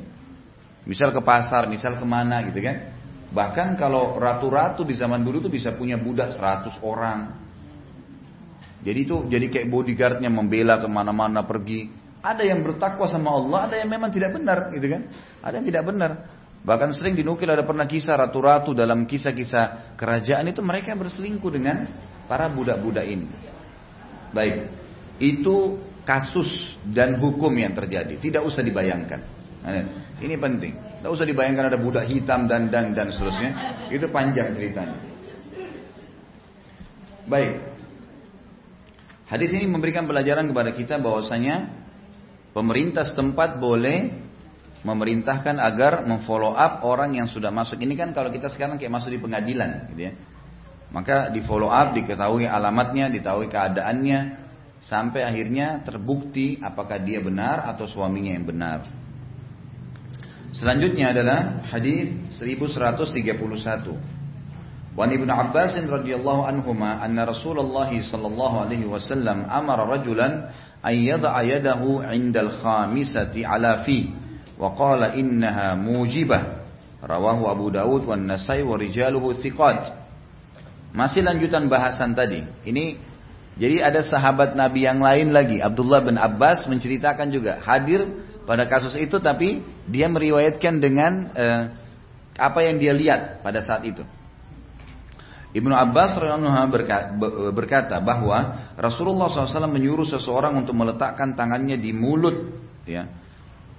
Misal ke pasar, misal ke mana gitu kan. Bahkan kalau ratu-ratu di zaman dulu tuh bisa punya budak 100 orang. Jadi itu jadi kayak bodyguardnya membela ke mana-mana pergi. Ada yang bertakwa sama Allah, ada yang memang tidak benar, gitu kan? Ada yang tidak benar. Bahkan sering dinukil ada pernah kisah ratu-ratu dalam kisah-kisah kerajaan itu mereka berselingkuh dengan para budak-budak ini. Baik, itu kasus dan hukum yang terjadi. Tidak usah dibayangkan. Ini penting. Tidak usah dibayangkan ada budak hitam dan dan dan seterusnya. Itu panjang ceritanya. Baik. Hadis ini memberikan pelajaran kepada kita bahwasanya Pemerintah setempat boleh memerintahkan agar memfollow up orang yang sudah masuk. Ini kan kalau kita sekarang kayak masuk di pengadilan, gitu ya. Maka di follow up, diketahui alamatnya, diketahui keadaannya, sampai akhirnya terbukti apakah dia benar atau suaminya yang benar. Selanjutnya adalah hadis 1131. Wan Ibnu Abbas radhiyallahu anhuma anna Rasulullah sallallahu alaihi wasallam amara rajulan ayyada'a yadahu 'indal khamisati 'ala fi wa qala innaha mujibah rawahu Abu Dawud wan Nasai wa rijaluhu thiqat masih lanjutan bahasan tadi. Ini jadi ada sahabat Nabi yang lain lagi. Abdullah bin Abbas menceritakan juga hadir pada kasus itu tapi dia meriwayatkan dengan uh, apa yang dia lihat pada saat itu Ibnu Abbas berkata bahwa Rasulullah SAW menyuruh seseorang untuk meletakkan tangannya di mulut ya,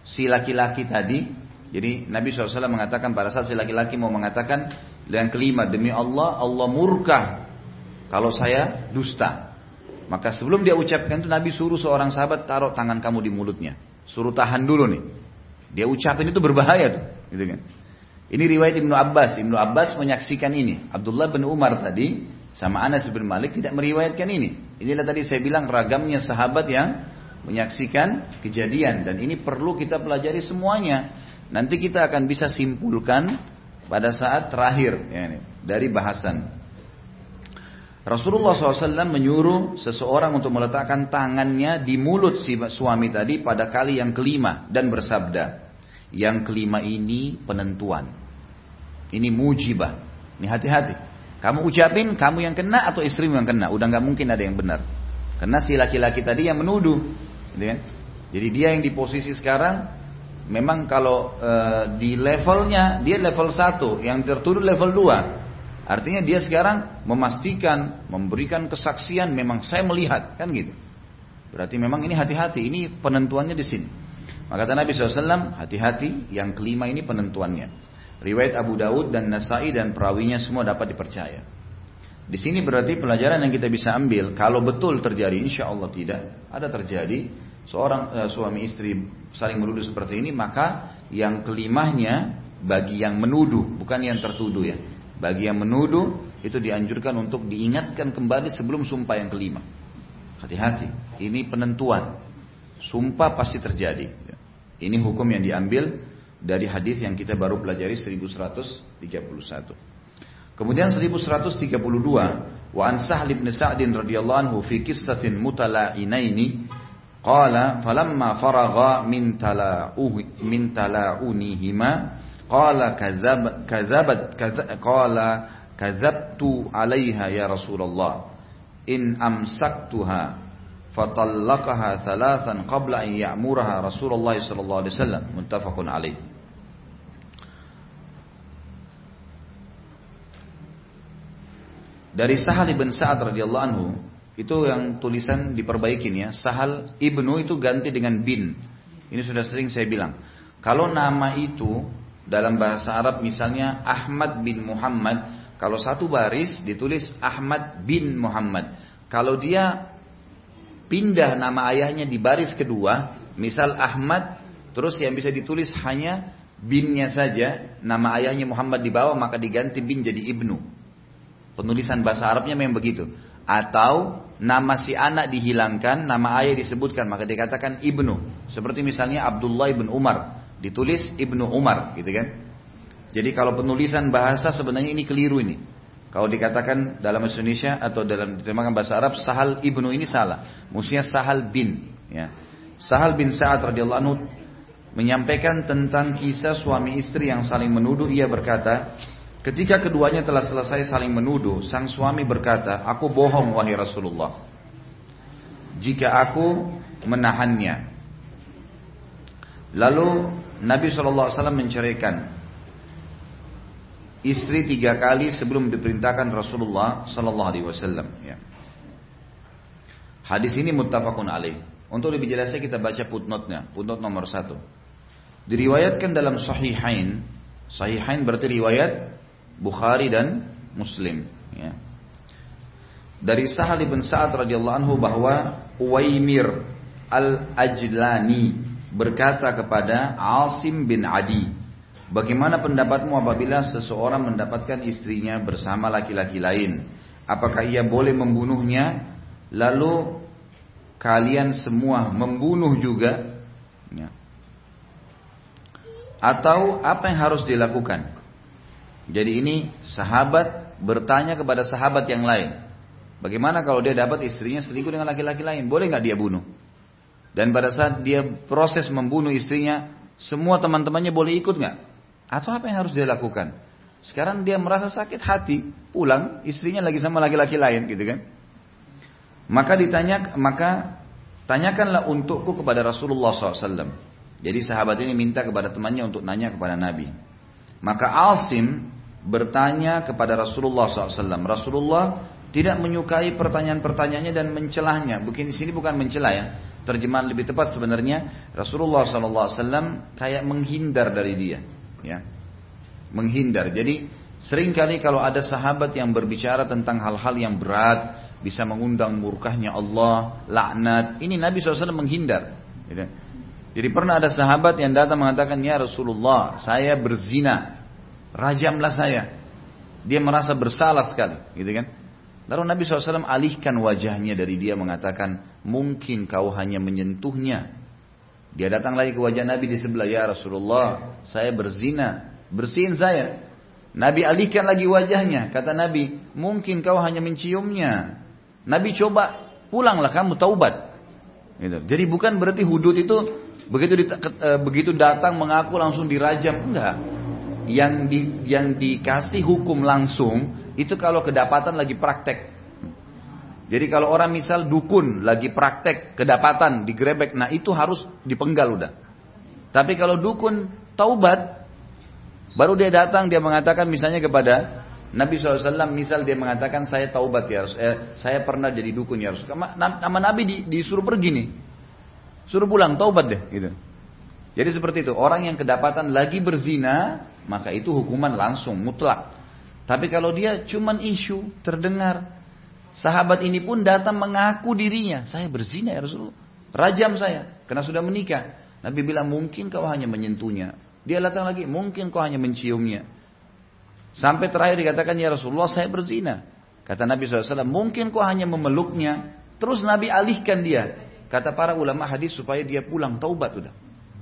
si laki-laki tadi. Jadi Nabi SAW mengatakan pada saat si laki-laki mau mengatakan yang kelima demi Allah Allah murka kalau saya dusta. Maka sebelum dia ucapkan itu Nabi suruh seorang sahabat taruh tangan kamu di mulutnya. Suruh tahan dulu nih. Dia ucapin itu berbahaya tuh, gitu kan. Ini riwayat Ibnu Abbas. Ibnu Abbas menyaksikan ini. Abdullah bin Umar tadi sama Anas bin Malik tidak meriwayatkan ini. Inilah tadi saya bilang ragamnya sahabat yang menyaksikan kejadian dan ini perlu kita pelajari semuanya. Nanti kita akan bisa simpulkan pada saat terakhir ya, dari bahasan. Rasulullah SAW menyuruh seseorang untuk meletakkan tangannya di mulut si suami tadi pada kali yang kelima dan bersabda, yang kelima ini penentuan. Ini mujibah. Ini hati-hati. Kamu ucapin, kamu yang kena atau istrimu yang kena. Udah nggak mungkin ada yang benar. Karena si laki-laki tadi yang menuduh. Gitu kan? Jadi dia yang di posisi sekarang, memang kalau e, di levelnya, dia level 1, yang tertuduh level 2. Artinya dia sekarang memastikan, memberikan kesaksian, memang saya melihat, kan gitu. Berarti memang ini hati-hati, ini penentuannya di sini. Maka kata Nabi SAW, hati-hati yang kelima ini penentuannya. Riwayat Abu Daud dan Nasai dan perawinya semua dapat dipercaya. Di sini berarti pelajaran yang kita bisa ambil, kalau betul terjadi, insya Allah tidak, ada terjadi, seorang uh, suami istri saling menuduh seperti ini, maka yang kelimahnya bagi yang menuduh, bukan yang tertuduh ya. Bagi yang menuduh, itu dianjurkan untuk diingatkan kembali sebelum sumpah yang kelima. Hati-hati, ini penentuan. Sumpah pasti terjadi. Ini hukum yang diambil dari hadis yang kita baru pelajari 1131. Kemudian 1132 wa an Sahl bin Sa'd radhiyallahu anhu fi qissatin mutala'inaini Qala falamma faragha min tala'uh min tala'unihima qala kadzab kadzabat qala kadzabtu 'alaiha ya Rasulullah in amsaktuha fatallaqaha thalathan qabla an ya'muraha Rasulullah sallallahu alaihi wasallam muttafaqun alaih Dari Sahal ibn Sa'ad radhiyallahu anhu itu yang tulisan diperbaikin ya. Sahal ibnu itu ganti dengan bin. Ini sudah sering saya bilang. Kalau nama itu dalam bahasa Arab misalnya Ahmad bin Muhammad, kalau satu baris ditulis Ahmad bin Muhammad. Kalau dia pindah nama ayahnya di baris kedua, misal Ahmad, terus yang bisa ditulis hanya binnya saja, nama ayahnya Muhammad di bawah maka diganti bin jadi ibnu. Penulisan bahasa Arabnya memang begitu. Atau nama si anak dihilangkan, nama ayah disebutkan, maka dikatakan ibnu. Seperti misalnya Abdullah ibn Umar, ditulis ibnu Umar, gitu kan? Jadi kalau penulisan bahasa sebenarnya ini keliru ini. Kalau dikatakan dalam bahasa Indonesia atau dalam diterjemahkan bahasa Arab, Sahal ibnu ini salah. Mestinya Sahal bin. Ya. Sahal bin Sa'ad radhiyallahu anhu menyampaikan tentang kisah suami istri yang saling menuduh. Ia berkata, Ketika keduanya telah selesai saling menuduh, sang suami berkata, "Aku bohong wahai Rasulullah. Jika aku menahannya." Lalu Nabi SAW menceraikan istri tiga kali sebelum diperintahkan Rasulullah Sallallahu Alaihi Wasallam. Ya. Hadis ini muttafaqun alaih. Untuk lebih jelasnya kita baca footnote-nya, footnote nomor satu. Diriwayatkan dalam Sahihain, Sahihain berarti riwayat Bukhari dan Muslim. Ya. Dari Sahal bin Sa'ad radhiyallahu anhu bahwa Uwaimir al-Ajlani berkata kepada Asim bin Adi, Bagaimana pendapatmu apabila seseorang mendapatkan istrinya bersama laki-laki lain? Apakah ia boleh membunuhnya? Lalu kalian semua membunuh juga? Ya. Atau apa yang harus dilakukan? Jadi ini sahabat bertanya kepada sahabat yang lain. Bagaimana kalau dia dapat istrinya selingkuh dengan laki-laki lain? Boleh nggak dia bunuh? Dan pada saat dia proses membunuh istrinya, semua teman-temannya boleh ikut nggak? Atau apa yang harus dia lakukan? Sekarang dia merasa sakit hati, pulang istrinya lagi sama laki-laki lain, gitu kan? Maka ditanya, maka tanyakanlah untukku kepada Rasulullah SAW. Jadi sahabat ini minta kepada temannya untuk nanya kepada Nabi. Maka Asim bertanya kepada Rasulullah SAW. Rasulullah tidak menyukai pertanyaan-pertanyaannya dan mencelahnya. Di sini bukan mencela ya. Terjemahan lebih tepat sebenarnya Rasulullah SAW kayak menghindar dari dia. Ya, menghindar. Jadi sering kali kalau ada sahabat yang berbicara tentang hal-hal yang berat, bisa mengundang murkahnya Allah, laknat. Ini Nabi SAW menghindar. Gitu. Jadi pernah ada sahabat yang datang mengatakan, Ya Rasulullah, saya berzina rajamlah saya. Dia merasa bersalah sekali, gitu kan? Lalu Nabi SAW alihkan wajahnya dari dia mengatakan, mungkin kau hanya menyentuhnya. Dia datang lagi ke wajah Nabi di sebelah, ya Rasulullah, saya berzina, bersihin saya. Nabi alihkan lagi wajahnya, kata Nabi, mungkin kau hanya menciumnya. Nabi coba, pulanglah kamu taubat. Gitu. Jadi bukan berarti hudud itu begitu eh, begitu datang mengaku langsung dirajam, enggak yang di, yang dikasih hukum langsung itu kalau kedapatan lagi praktek. Jadi kalau orang misal dukun lagi praktek kedapatan digrebek, nah itu harus dipenggal udah. Tapi kalau dukun taubat, baru dia datang dia mengatakan misalnya kepada Nabi SAW misal dia mengatakan saya taubat ya eh, saya pernah jadi dukun ya. Nama Nabi di, disuruh pergi nih, suruh pulang taubat deh gitu. Jadi seperti itu orang yang kedapatan lagi berzina maka itu hukuman langsung mutlak. Tapi kalau dia cuman isu terdengar, sahabat ini pun datang mengaku dirinya, saya berzina ya Rasulullah, rajam saya karena sudah menikah. Nabi bilang mungkin kau hanya menyentuhnya. Dia datang lagi, mungkin kau hanya menciumnya. Sampai terakhir dikatakan ya Rasulullah saya berzina. Kata Nabi SAW, mungkin kau hanya memeluknya. Terus Nabi alihkan dia. Kata para ulama hadis supaya dia pulang taubat sudah.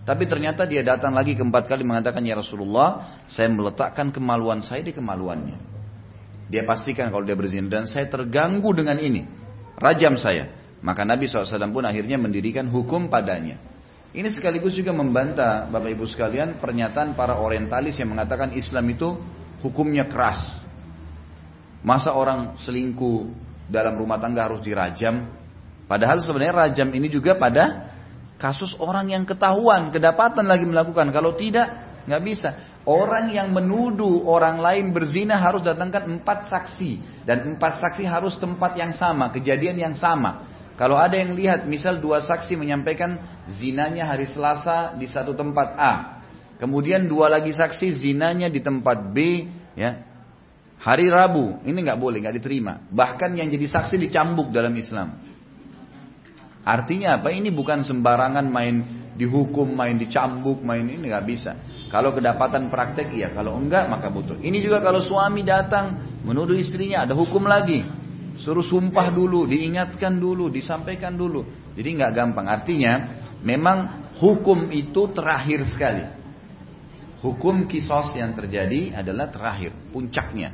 Tapi ternyata dia datang lagi keempat kali mengatakan, Ya Rasulullah, saya meletakkan kemaluan saya di kemaluannya. Dia pastikan kalau dia berzina dan saya terganggu dengan ini. Rajam saya. Maka Nabi SAW pun akhirnya mendirikan hukum padanya. Ini sekaligus juga membantah Bapak Ibu sekalian pernyataan para orientalis yang mengatakan Islam itu hukumnya keras. Masa orang selingkuh dalam rumah tangga harus dirajam? Padahal sebenarnya rajam ini juga pada kasus orang yang ketahuan, kedapatan lagi melakukan. Kalau tidak, nggak bisa. Orang yang menuduh orang lain berzina harus datangkan empat saksi dan empat saksi harus tempat yang sama, kejadian yang sama. Kalau ada yang lihat, misal dua saksi menyampaikan zinanya hari Selasa di satu tempat A, kemudian dua lagi saksi zinanya di tempat B, ya hari Rabu, ini nggak boleh, nggak diterima. Bahkan yang jadi saksi dicambuk dalam Islam. Artinya apa? Ini bukan sembarangan main dihukum, main dicambuk, main ini nggak bisa. Kalau kedapatan praktek iya, kalau enggak maka butuh. Ini juga kalau suami datang menuduh istrinya ada hukum lagi. Suruh sumpah dulu, diingatkan dulu, disampaikan dulu. Jadi nggak gampang. Artinya memang hukum itu terakhir sekali. Hukum kisos yang terjadi adalah terakhir, puncaknya.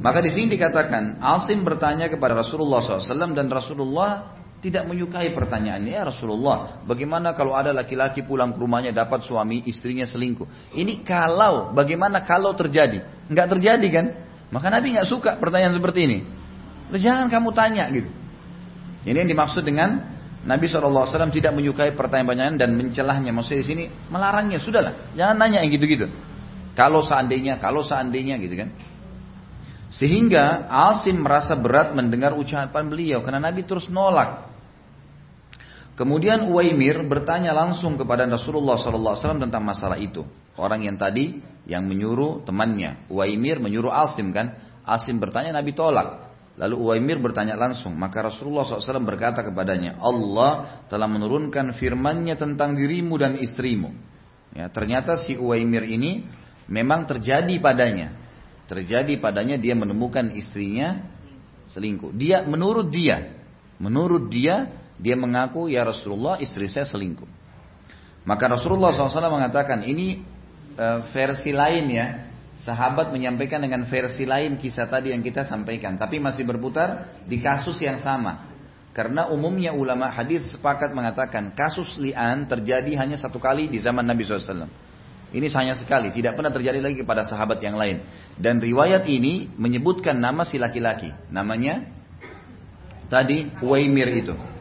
Maka di sini dikatakan Asim bertanya kepada Rasulullah SAW dan Rasulullah tidak menyukai pertanyaannya ya Rasulullah. Bagaimana kalau ada laki-laki pulang ke rumahnya dapat suami istrinya selingkuh? Ini kalau, bagaimana kalau terjadi? Enggak terjadi kan? Maka Nabi nggak suka pertanyaan seperti ini. Jangan kamu tanya gitu. Ini yang dimaksud dengan Nabi SAW tidak menyukai pertanyaan-pertanyaan dan mencelahnya. Maksudnya di sini melarangnya. Sudahlah, jangan nanya yang gitu-gitu. Kalau seandainya, kalau seandainya gitu kan. Sehingga Asim merasa berat mendengar ucapan beliau karena Nabi terus nolak. Kemudian Uwaimir bertanya langsung kepada Rasulullah SAW tentang masalah itu. Orang yang tadi yang menyuruh temannya. Uwaimir menyuruh Asim kan. Asim bertanya Nabi tolak. Lalu Uwaimir bertanya langsung. Maka Rasulullah SAW berkata kepadanya. Allah telah menurunkan firmannya tentang dirimu dan istrimu. Ya, ternyata si Uwaimir ini memang terjadi padanya terjadi padanya dia menemukan istrinya selingkuh. Dia menurut dia, menurut dia dia mengaku ya Rasulullah istri saya selingkuh. Maka Rasulullah SAW mengatakan ini e, versi lain ya. Sahabat menyampaikan dengan versi lain kisah tadi yang kita sampaikan, tapi masih berputar di kasus yang sama. Karena umumnya ulama hadis sepakat mengatakan kasus li'an terjadi hanya satu kali di zaman Nabi SAW. Ini sayang sekali, tidak pernah terjadi lagi kepada sahabat yang lain. Dan riwayat ini menyebutkan nama si laki-laki. Namanya tadi Uwaimir itu.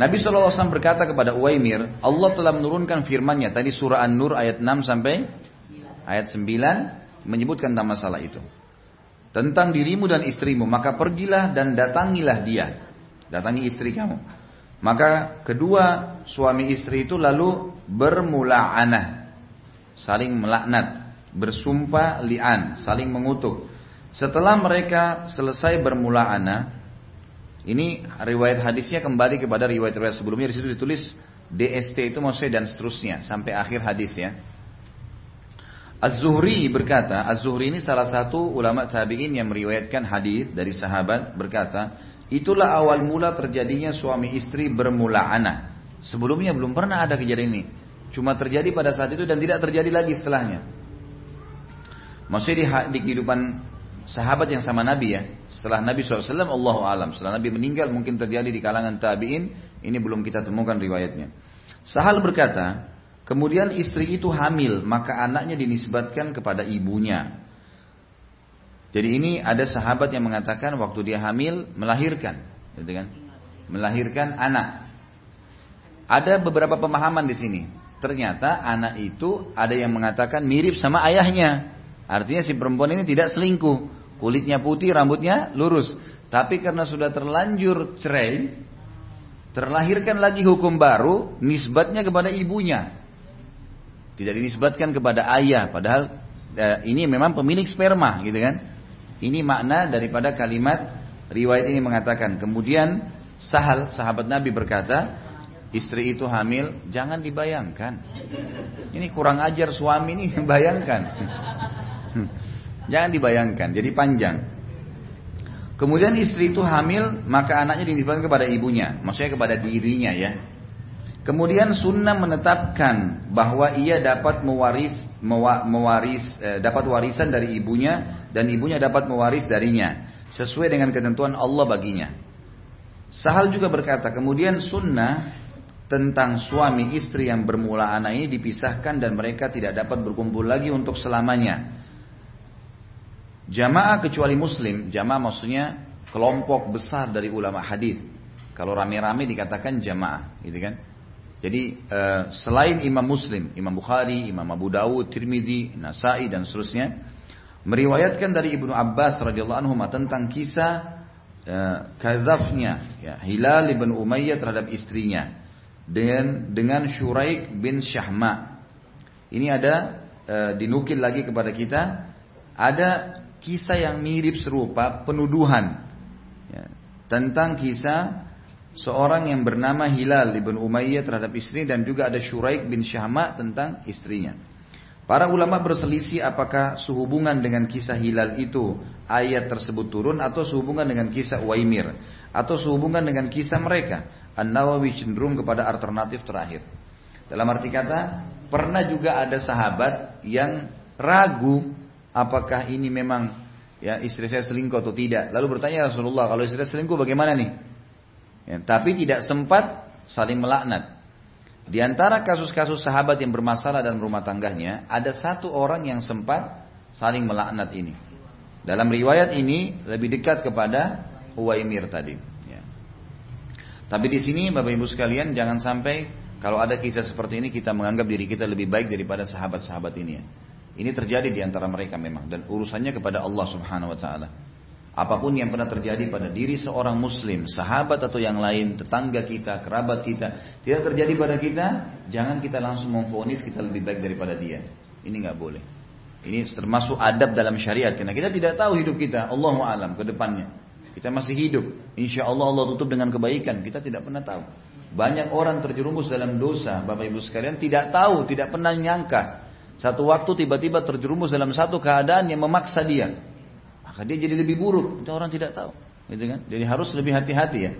Nabi SAW berkata kepada Uwaimir, Allah telah menurunkan firmannya. Tadi surah An-Nur ayat 6 sampai ayat 9 menyebutkan tentang masalah itu. Tentang dirimu dan istrimu, maka pergilah dan datangilah dia. Datangi istri kamu. Maka kedua suami istri itu lalu bermula'anah. Saling melaknat. Bersumpah li'an. Saling mengutuk. Setelah mereka selesai bermula'anah. Ini riwayat hadisnya kembali kepada riwayat-riwayat sebelumnya. Di situ ditulis DST itu maksudnya dan seterusnya. Sampai akhir hadis ya. Az-Zuhri berkata, Az-Zuhri ini salah satu ulama tabi'in yang meriwayatkan hadis dari sahabat berkata, Itulah awal mula terjadinya suami istri bermula anak. Sebelumnya belum pernah ada kejadian ini. Cuma terjadi pada saat itu dan tidak terjadi lagi setelahnya. Maksudnya di, di kehidupan sahabat yang sama Nabi ya. Setelah Nabi SAW, Allah alam. Setelah Nabi meninggal mungkin terjadi di kalangan tabi'in. Ini belum kita temukan riwayatnya. Sahal berkata, kemudian istri itu hamil, maka anaknya dinisbatkan kepada ibunya. Jadi ini ada sahabat yang mengatakan waktu dia hamil melahirkan, gitu kan? Melahirkan anak. Ada beberapa pemahaman di sini. Ternyata anak itu ada yang mengatakan mirip sama ayahnya. Artinya si perempuan ini tidak selingkuh. Kulitnya putih, rambutnya lurus. Tapi karena sudah terlanjur cerai, terlahirkan lagi hukum baru, nisbatnya kepada ibunya. Tidak dinisbatkan kepada ayah, padahal eh, ini memang pemilik sperma, gitu kan? Ini makna daripada kalimat riwayat ini mengatakan. Kemudian Sahal sahabat Nabi berkata, istri itu hamil, jangan dibayangkan. Ini kurang ajar suami ini (laughs) bayangkan. Jangan dibayangkan, jadi panjang. Kemudian istri itu hamil, maka anaknya dinibatkan kepada ibunya, maksudnya kepada dirinya ya. Kemudian sunnah menetapkan bahwa ia dapat mewaris mewaris eh, dapat warisan dari ibunya dan ibunya dapat mewaris darinya. sesuai dengan ketentuan Allah baginya. Sahal juga berkata, kemudian sunnah tentang suami istri yang bermula anak ini dipisahkan dan mereka tidak dapat berkumpul lagi untuk selamanya. Jamaah kecuali muslim, jamaah maksudnya kelompok besar dari ulama hadis. Kalau rame-rame dikatakan jamaah, gitu kan? Jadi uh, selain Imam Muslim, Imam Bukhari, Imam Abu Dawud, Tirmidzi, Nasai dan seterusnya meriwayatkan dari Ibnu Abbas radhiyallahu anhu tentang kisah uh, kadzafnya ya, Hilal bin Umayyah terhadap istrinya dengan dengan Syuraik bin Syahma. Ini ada uh, dinukil lagi kepada kita ada kisah yang mirip serupa penuduhan ya, tentang kisah seorang yang bernama Hilal bin Umayyah terhadap istri dan juga ada Syuraik bin Syahma tentang istrinya. Para ulama berselisih apakah sehubungan dengan kisah Hilal itu ayat tersebut turun atau sehubungan dengan kisah Waimir atau sehubungan dengan kisah mereka. An-Nawawi cenderung kepada alternatif terakhir. Dalam arti kata, pernah juga ada sahabat yang ragu apakah ini memang ya istri saya selingkuh atau tidak. Lalu bertanya Rasulullah, kalau istri saya selingkuh bagaimana nih? Ya, tapi tidak sempat saling melaknat. Di antara kasus-kasus sahabat yang bermasalah dalam rumah tangganya, ada satu orang yang sempat saling melaknat ini. Dalam riwayat ini lebih dekat kepada Uwaimir tadi. Ya. Tapi di sini Bapak Ibu sekalian jangan sampai kalau ada kisah seperti ini kita menganggap diri kita lebih baik daripada sahabat-sahabat ini ya. Ini terjadi di antara mereka memang dan urusannya kepada Allah Subhanahu wa taala. Apa pun yang pernah terjadi pada diri seorang muslim, sahabat atau yang lain, tetangga kita, kerabat kita, tidak terjadi pada kita, jangan kita langsung memfonis kita lebih baik daripada dia. Ini nggak boleh. Ini termasuk adab dalam syariat karena kita tidak tahu hidup kita, Allah alam ke depannya. Kita masih hidup, insya Allah Allah tutup dengan kebaikan, kita tidak pernah tahu. Banyak orang terjerumus dalam dosa, Bapak Ibu sekalian tidak tahu, tidak pernah nyangka. Satu waktu tiba-tiba terjerumus dalam satu keadaan yang memaksa dia maka dia jadi lebih buruk. Itu orang tidak tahu, gitu kan? Jadi harus lebih hati-hati ya.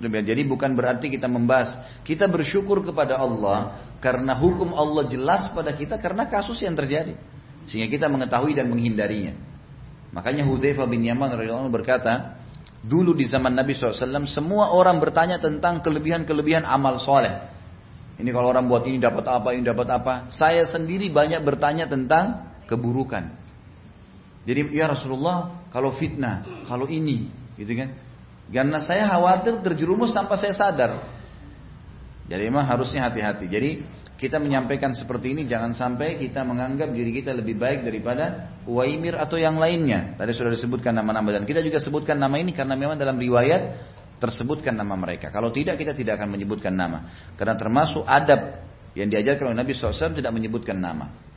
Jadi bukan berarti kita membahas. Kita bersyukur kepada Allah karena hukum Allah jelas pada kita karena kasus yang terjadi. Sehingga kita mengetahui dan menghindarinya. Makanya Hudzaifah bin Yaman berkata, dulu di zaman Nabi SAW semua orang bertanya tentang kelebihan-kelebihan amal soleh. Ini kalau orang buat ini dapat apa, ini dapat apa. Saya sendiri banyak bertanya tentang keburukan. Jadi ya Rasulullah kalau fitnah, kalau ini, gitu kan? Karena saya khawatir terjerumus tanpa saya sadar. Jadi memang harusnya hati-hati. Jadi kita menyampaikan seperti ini jangan sampai kita menganggap diri kita lebih baik daripada Uwaimir atau yang lainnya. Tadi sudah disebutkan nama-nama dan kita juga sebutkan nama ini karena memang dalam riwayat tersebutkan nama mereka. Kalau tidak kita tidak akan menyebutkan nama. Karena termasuk adab yang diajarkan oleh Nabi SAW tidak menyebutkan nama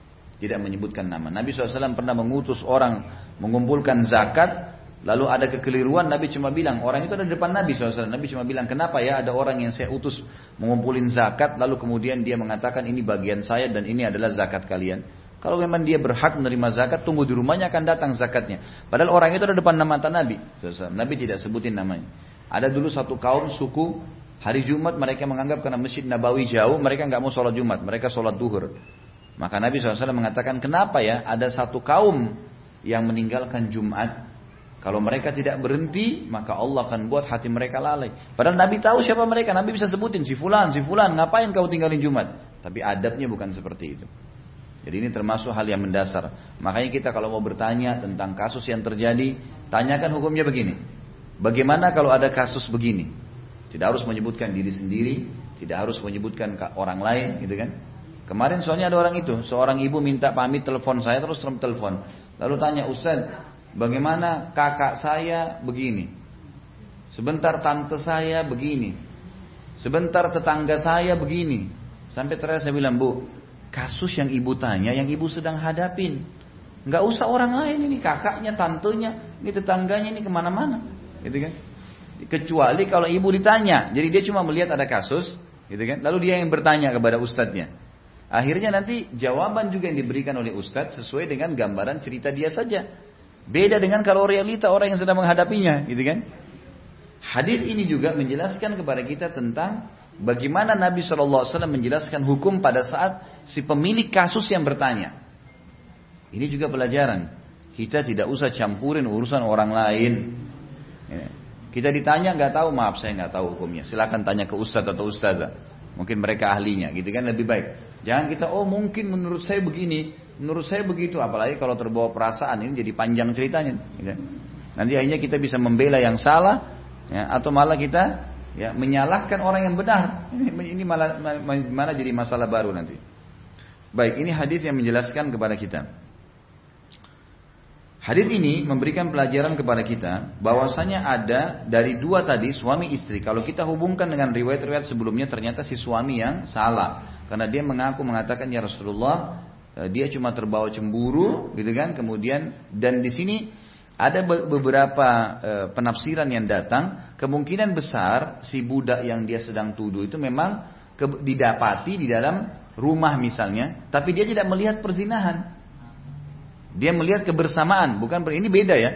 tidak menyebutkan nama. Nabi SAW pernah mengutus orang mengumpulkan zakat, lalu ada kekeliruan, Nabi cuma bilang, orang itu ada di depan Nabi SAW. Nabi cuma bilang, kenapa ya ada orang yang saya utus mengumpulin zakat, lalu kemudian dia mengatakan ini bagian saya dan ini adalah zakat kalian. Kalau memang dia berhak menerima zakat, tunggu di rumahnya akan datang zakatnya. Padahal orang itu ada depan nama Nabi. Nabi tidak sebutin namanya. Ada dulu satu kaum suku hari Jumat mereka menganggap karena masjid Nabawi jauh, mereka nggak mau sholat Jumat, mereka sholat duhur. Maka Nabi SAW mengatakan, kenapa ya ada satu kaum yang meninggalkan Jumat. Kalau mereka tidak berhenti, maka Allah akan buat hati mereka lalai. Padahal Nabi tahu siapa mereka. Nabi bisa sebutin, si fulan, si fulan, ngapain kau tinggalin Jumat? Tapi adabnya bukan seperti itu. Jadi ini termasuk hal yang mendasar. Makanya kita kalau mau bertanya tentang kasus yang terjadi, tanyakan hukumnya begini. Bagaimana kalau ada kasus begini? Tidak harus menyebutkan diri sendiri, tidak harus menyebutkan orang lain, gitu kan? Kemarin soalnya ada orang itu, seorang ibu minta pamit telepon saya terus telepon. Lalu tanya Ustaz, bagaimana kakak saya begini? Sebentar tante saya begini. Sebentar tetangga saya begini. Sampai terakhir saya bilang, Bu, kasus yang ibu tanya, yang ibu sedang hadapin. Nggak usah orang lain ini, kakaknya, tantenya, ini tetangganya, ini ke mana-mana. Gitu kan? Kecuali kalau ibu ditanya. Jadi dia cuma melihat ada kasus, gitu kan? Lalu dia yang bertanya kepada ustadznya. Akhirnya nanti jawaban juga yang diberikan oleh Ustadz sesuai dengan gambaran cerita dia saja. Beda dengan kalau realita orang yang sedang menghadapinya, gitu kan? Hadis ini juga menjelaskan kepada kita tentang bagaimana Nabi SAW menjelaskan hukum pada saat si pemilik kasus yang bertanya. Ini juga pelajaran. Kita tidak usah campurin urusan orang lain. Ya. Kita ditanya nggak tahu, maaf saya nggak tahu hukumnya. Silakan tanya ke ustadz atau ustazah. Mungkin mereka ahlinya, gitu kan lebih baik. Jangan kita, oh mungkin menurut saya begini, menurut saya begitu. Apalagi kalau terbawa perasaan ini jadi panjang ceritanya. Gitu. Nanti akhirnya kita bisa membela yang salah, ya, atau malah kita ya menyalahkan orang yang benar. Ini, ini malah mana jadi masalah baru nanti. Baik, ini hadis yang menjelaskan kepada kita. Hadis ini memberikan pelajaran kepada kita bahwasanya ada dari dua tadi suami istri. Kalau kita hubungkan dengan riwayat-riwayat sebelumnya ternyata si suami yang salah. Karena dia mengaku mengatakan ya Rasulullah eh, dia cuma terbawa cemburu gitu kan. Kemudian dan di sini ada beberapa eh, penafsiran yang datang. Kemungkinan besar si budak yang dia sedang tuduh itu memang didapati di dalam rumah misalnya tapi dia tidak melihat perzinahan dia melihat kebersamaan, bukan ini beda ya.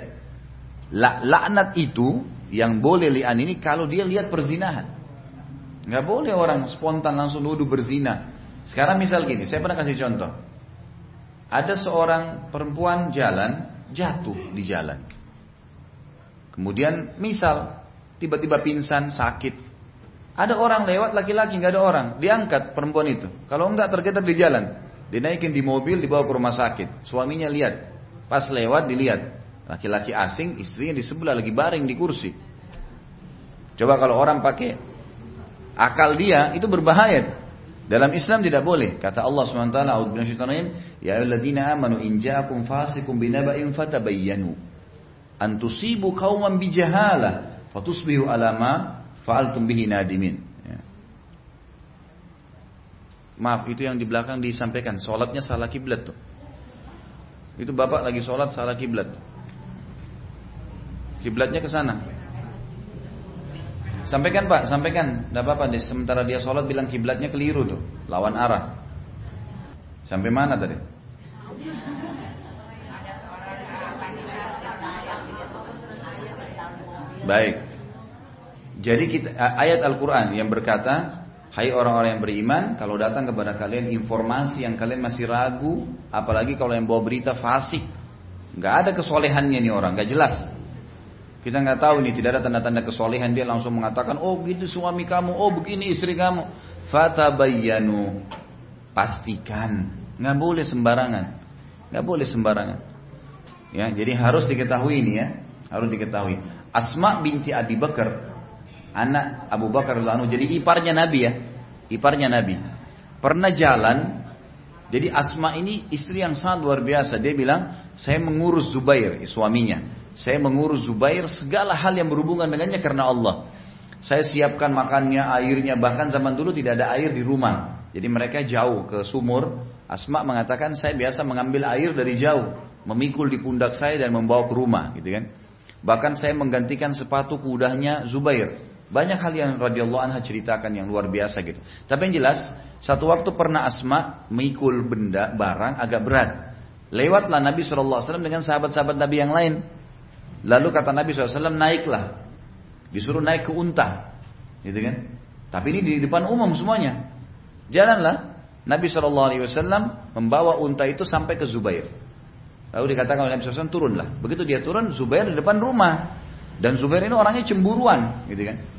La, laknat itu yang boleh lian ini kalau dia lihat perzinahan. Nggak boleh orang spontan langsung nuduh berzina. Sekarang misal gini, saya pernah kasih contoh. Ada seorang perempuan jalan, jatuh di jalan. Kemudian misal tiba-tiba pingsan, sakit. Ada orang lewat laki-laki, nggak ada orang, diangkat perempuan itu. Kalau enggak tergetar di jalan, Dinaikin di mobil dibawa ke rumah sakit. Suaminya lihat. Pas lewat dilihat. Laki-laki asing, istrinya di sebelah lagi baring di kursi. Coba kalau orang pakai akal dia itu berbahaya. Dalam Islam tidak boleh. Kata Allah SWT, Ya ayyuhalladzina amanu in ja'akum fasikum binaba'in fatabayyanu an tusibu qauman bijahalah fatusbihu ala ma fa'altum bihi nadimin. Maaf, itu yang di belakang disampaikan. Sholatnya salah kiblat tuh. Itu bapak lagi sholat salah kiblat. Kiblatnya ke sana. Sampaikan pak, sampaikan. Tidak apa-apa. Sementara dia sholat bilang kiblatnya keliru tuh, lawan arah. Sampai mana tadi? Baik. Jadi kita, ayat Al-Quran yang berkata Hai orang-orang yang beriman, kalau datang kepada kalian informasi yang kalian masih ragu, apalagi kalau yang bawa berita fasik, nggak ada kesolehannya nih orang, nggak jelas. Kita nggak tahu nih, tidak ada tanda-tanda kesolehan dia langsung mengatakan, oh gitu suami kamu, oh begini istri kamu. Fatabayyanu, pastikan, nggak boleh sembarangan, nggak boleh sembarangan. Ya, jadi harus diketahui ini ya, harus diketahui. Asma binti Abi Bakar anak Abu Bakar radhiyallahu jadi iparnya Nabi ya, iparnya Nabi. Pernah jalan, jadi Asma ini istri yang sangat luar biasa. Dia bilang, saya mengurus Zubair, suaminya. Saya mengurus Zubair segala hal yang berhubungan dengannya karena Allah. Saya siapkan makannya, airnya, bahkan zaman dulu tidak ada air di rumah. Jadi mereka jauh ke sumur. Asma mengatakan saya biasa mengambil air dari jauh, memikul di pundak saya dan membawa ke rumah, gitu kan. Bahkan saya menggantikan sepatu kudanya Zubair. Banyak hal yang radhiyallahu anha ceritakan yang luar biasa gitu. Tapi yang jelas, satu waktu pernah Asma mikul benda barang agak berat. Lewatlah Nabi SAW dengan sahabat-sahabat Nabi yang lain. Lalu kata Nabi SAW naiklah. Disuruh naik ke unta. Gitu kan. Tapi ini di depan umum semuanya. Jalanlah. Nabi SAW membawa unta itu sampai ke Zubair. Lalu dikatakan oleh Nabi SAW turunlah. Begitu dia turun, Zubair di depan rumah. Dan Zubair ini orangnya cemburuan, gitu kan.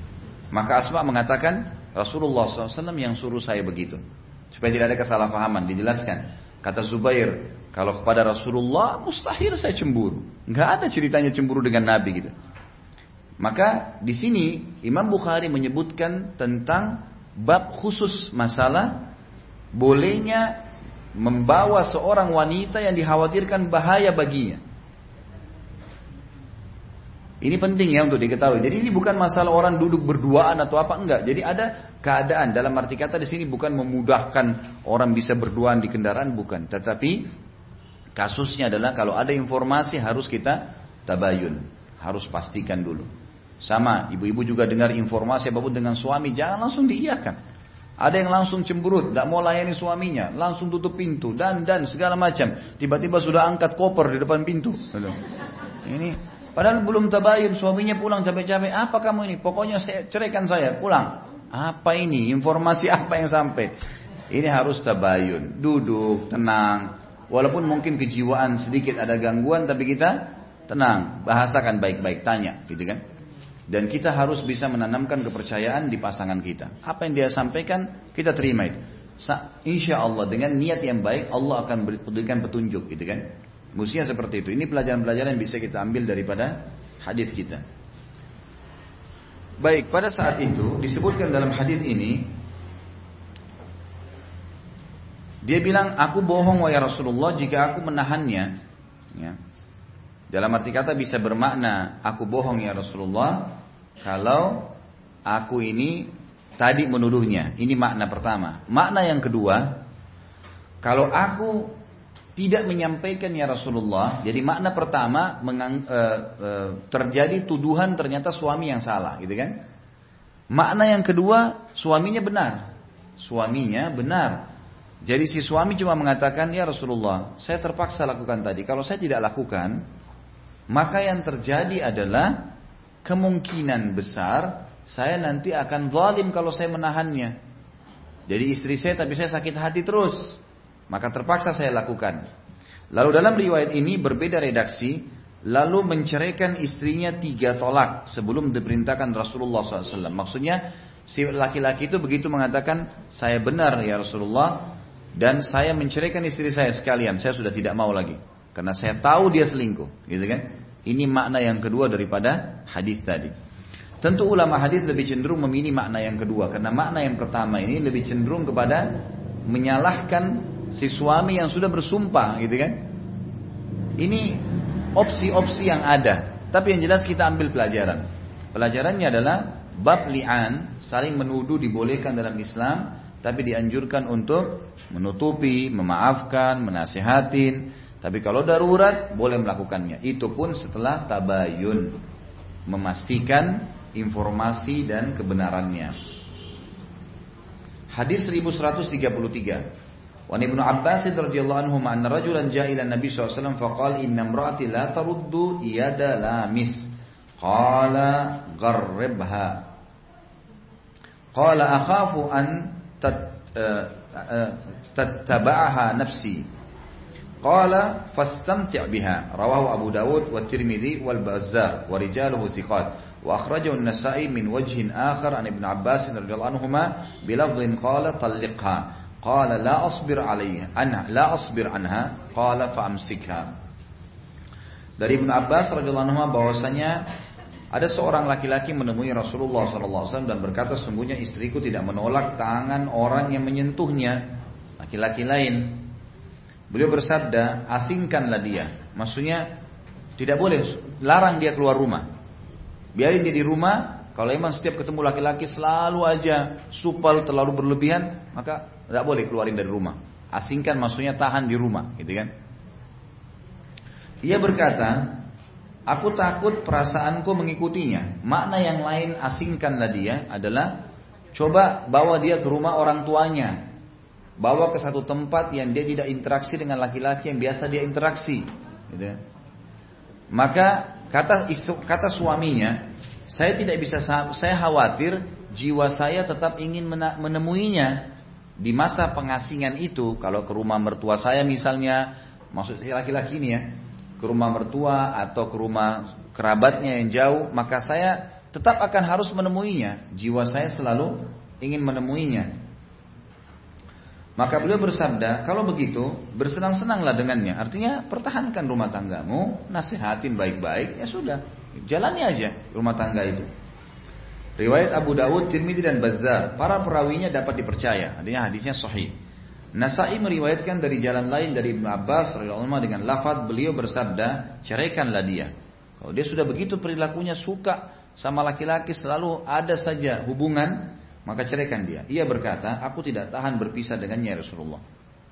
Maka Asma mengatakan Rasulullah SAW yang suruh saya begitu. Supaya tidak ada kesalahpahaman. Dijelaskan. Kata Zubair, kalau kepada Rasulullah mustahil saya cemburu. Nggak ada ceritanya cemburu dengan Nabi gitu. Maka di sini Imam Bukhari menyebutkan tentang bab khusus masalah bolehnya membawa seorang wanita yang dikhawatirkan bahaya baginya. Ini penting ya untuk diketahui. Jadi ini bukan masalah orang duduk berduaan atau apa enggak. Jadi ada keadaan dalam arti kata di sini bukan memudahkan orang bisa berduaan di kendaraan bukan, tetapi kasusnya adalah kalau ada informasi harus kita tabayun, harus pastikan dulu. Sama ibu-ibu juga dengar informasi apa pun dengan suami jangan langsung diiyakan. Ada yang langsung cemberut, tidak mau layani suaminya, langsung tutup pintu dan dan segala macam. Tiba-tiba sudah angkat koper di depan pintu. Ini Padahal belum tabayun, suaminya pulang capek-capek. Apa kamu ini? Pokoknya saya ceraikan saya, pulang. Apa ini? Informasi (laughs) apa yang sampai? Ini harus tabayun. Duduk, tenang. Walaupun mungkin kejiwaan sedikit ada gangguan, tapi kita tenang. Bahasakan baik-baik, tanya. gitu kan? Dan kita harus bisa menanamkan kepercayaan di pasangan kita. Apa yang dia sampaikan, kita terima itu. Insya Allah dengan niat yang baik Allah akan berikan petunjuk gitu kan. Mestinya seperti itu. Ini pelajaran-pelajaran yang bisa kita ambil daripada hadis kita. Baik, pada saat itu disebutkan dalam hadis ini dia bilang, aku bohong wahai Rasulullah jika aku menahannya. Ya. Dalam arti kata bisa bermakna, aku bohong ya Rasulullah kalau aku ini tadi menuduhnya. Ini makna pertama. Makna yang kedua, kalau aku tidak menyampaikan ya Rasulullah, jadi makna pertama mengang, e, e, terjadi tuduhan ternyata suami yang salah, gitu kan? Makna yang kedua, suaminya benar. Suaminya benar. Jadi si suami cuma mengatakan, ya Rasulullah, saya terpaksa lakukan tadi. Kalau saya tidak lakukan, maka yang terjadi adalah kemungkinan besar saya nanti akan zalim kalau saya menahannya. Jadi istri saya tapi saya sakit hati terus. Maka terpaksa saya lakukan. Lalu dalam riwayat ini berbeda redaksi. Lalu menceraikan istrinya tiga tolak sebelum diperintahkan Rasulullah SAW. Maksudnya si laki-laki itu begitu mengatakan saya benar ya Rasulullah dan saya menceraikan istri saya sekalian. Saya sudah tidak mau lagi. Karena saya tahu dia selingkuh, gitu kan? Ini makna yang kedua daripada hadis tadi. Tentu ulama hadis lebih cenderung memilih makna yang kedua karena makna yang pertama ini lebih cenderung kepada menyalahkan si suami yang sudah bersumpah, gitu kan? Ini opsi-opsi yang ada, tapi yang jelas kita ambil pelajaran. Pelajarannya adalah bab li'an saling menuduh dibolehkan dalam Islam tapi dianjurkan untuk menutupi, memaafkan, menasihatin, tapi kalau darurat boleh melakukannya. Itu pun setelah tabayun. Memastikan informasi dan kebenarannya. Hadis 1133. Wa Ibnu Abbas radhiyallahu anhu anna rajulan ja'a ila Nabi SAW faqala inna imra'ati la taruddu yada lamis. Qala gharribha. Qala akhafu an eh, eh, tattaba'aha nafsi. Qala fastamti' biha rawahu Abu Dawud wa Tirmidzi wal Bazzar wa rijaluhu thiqat wa akhrajahu an-Nasa'i min wajhin akhar an Ibn Abbas radhiyallahu anhuma bi lafdhin qala talliqha Qala la asbir alaiha anha la asbir anha qala faamsikha. Dari Ibnu Abbas radhiyallahu anhu bahwasanya ada seorang laki-laki menemui Rasulullah SAW dan berkata sungguhnya istriku tidak menolak tangan orang yang menyentuhnya laki-laki lain. Beliau bersabda asingkanlah dia. Maksudnya tidak boleh larang dia keluar rumah. Biarin dia di rumah. Kalau emang setiap ketemu laki-laki selalu aja supal terlalu berlebihan, maka tidak boleh keluarin dari rumah. Asingkan maksudnya tahan di rumah, gitu kan? Ia berkata, aku takut perasaanku mengikutinya. Makna yang lain asingkanlah dia adalah coba bawa dia ke rumah orang tuanya bawa ke satu tempat yang dia tidak interaksi dengan laki-laki yang biasa dia interaksi. Gitu. Ya. Maka kata kata suaminya, saya tidak bisa saya khawatir jiwa saya tetap ingin menemuinya di masa pengasingan itu. Kalau ke rumah mertua saya misalnya, maksud si laki-laki ini ya, ke rumah mertua atau ke rumah kerabatnya yang jauh, maka saya tetap akan harus menemuinya. Jiwa saya selalu ingin menemuinya. Maka beliau bersabda, kalau begitu bersenang-senanglah dengannya. Artinya pertahankan rumah tanggamu, nasihatin baik-baik, ya sudah. Jalani aja rumah tangga itu. Riwayat Abu Dawud, Tirmidzi dan Bazzar, para perawinya dapat dipercaya. Artinya hadisnya sahih. Nasai meriwayatkan dari jalan lain dari Ibnu Abbas radhiyallahu dengan lafaz beliau bersabda, ceraikanlah dia. Kalau dia sudah begitu perilakunya suka sama laki-laki selalu ada saja hubungan, maka ceraikan dia. Ia berkata, aku tidak tahan berpisah dengannya ya Rasulullah.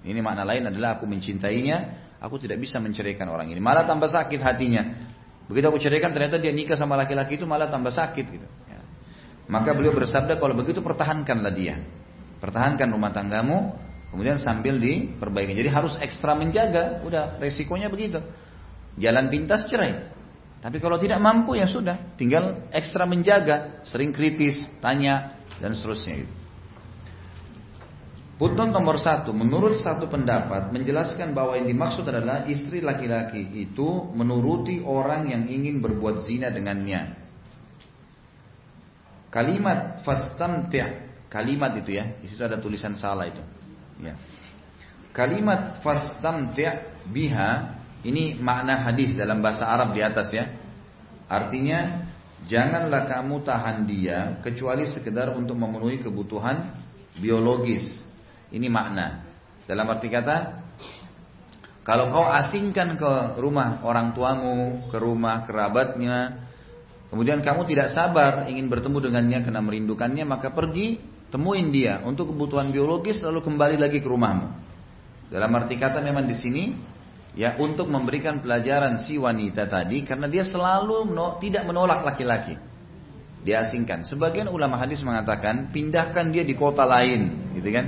Ini makna lain adalah aku mencintainya, aku tidak bisa menceraikan orang ini. Malah tambah sakit hatinya. Begitu aku ceraikan ternyata dia nikah sama laki-laki itu malah tambah sakit gitu. Maka beliau bersabda kalau begitu pertahankanlah dia. Pertahankan rumah tanggamu, kemudian sambil diperbaiki. Jadi harus ekstra menjaga, udah resikonya begitu. Jalan pintas cerai. Tapi kalau tidak mampu ya sudah, tinggal ekstra menjaga, sering kritis, tanya, dan seterusnya itu. Putnot nomor satu, menurut satu pendapat menjelaskan bahwa yang dimaksud adalah istri laki-laki itu menuruti orang yang ingin berbuat zina dengannya. Kalimat fastamti' kalimat itu ya, di situ ada tulisan salah itu. Ya. Kalimat fastamti' biha ini makna hadis dalam bahasa Arab di atas ya. Artinya janganlah kamu tahan dia kecuali sekedar untuk memenuhi kebutuhan biologis. Ini makna. Dalam arti kata kalau kau asingkan ke rumah orang tuamu, ke rumah kerabatnya, kemudian kamu tidak sabar ingin bertemu dengannya karena merindukannya, maka pergi temuin dia untuk kebutuhan biologis lalu kembali lagi ke rumahmu. Dalam arti kata memang di sini ya untuk memberikan pelajaran si wanita tadi karena dia selalu meno tidak menolak laki-laki. Diasingkan. Sebagian ulama hadis mengatakan pindahkan dia di kota lain, gitu kan?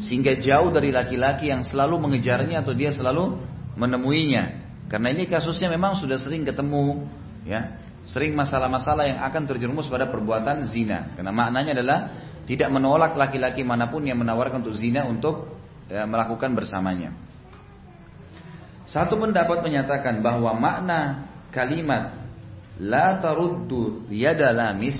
Sehingga jauh dari laki-laki yang selalu mengejarnya atau dia selalu menemuinya. Karena ini kasusnya memang sudah sering ketemu, ya, sering masalah-masalah yang akan terjerumus pada perbuatan zina. Karena maknanya adalah tidak menolak laki-laki mana pun yang menawarkan untuk zina untuk ya, melakukan bersamanya. Satu pendapat menyatakan bahwa makna kalimat la taruddu yada lamis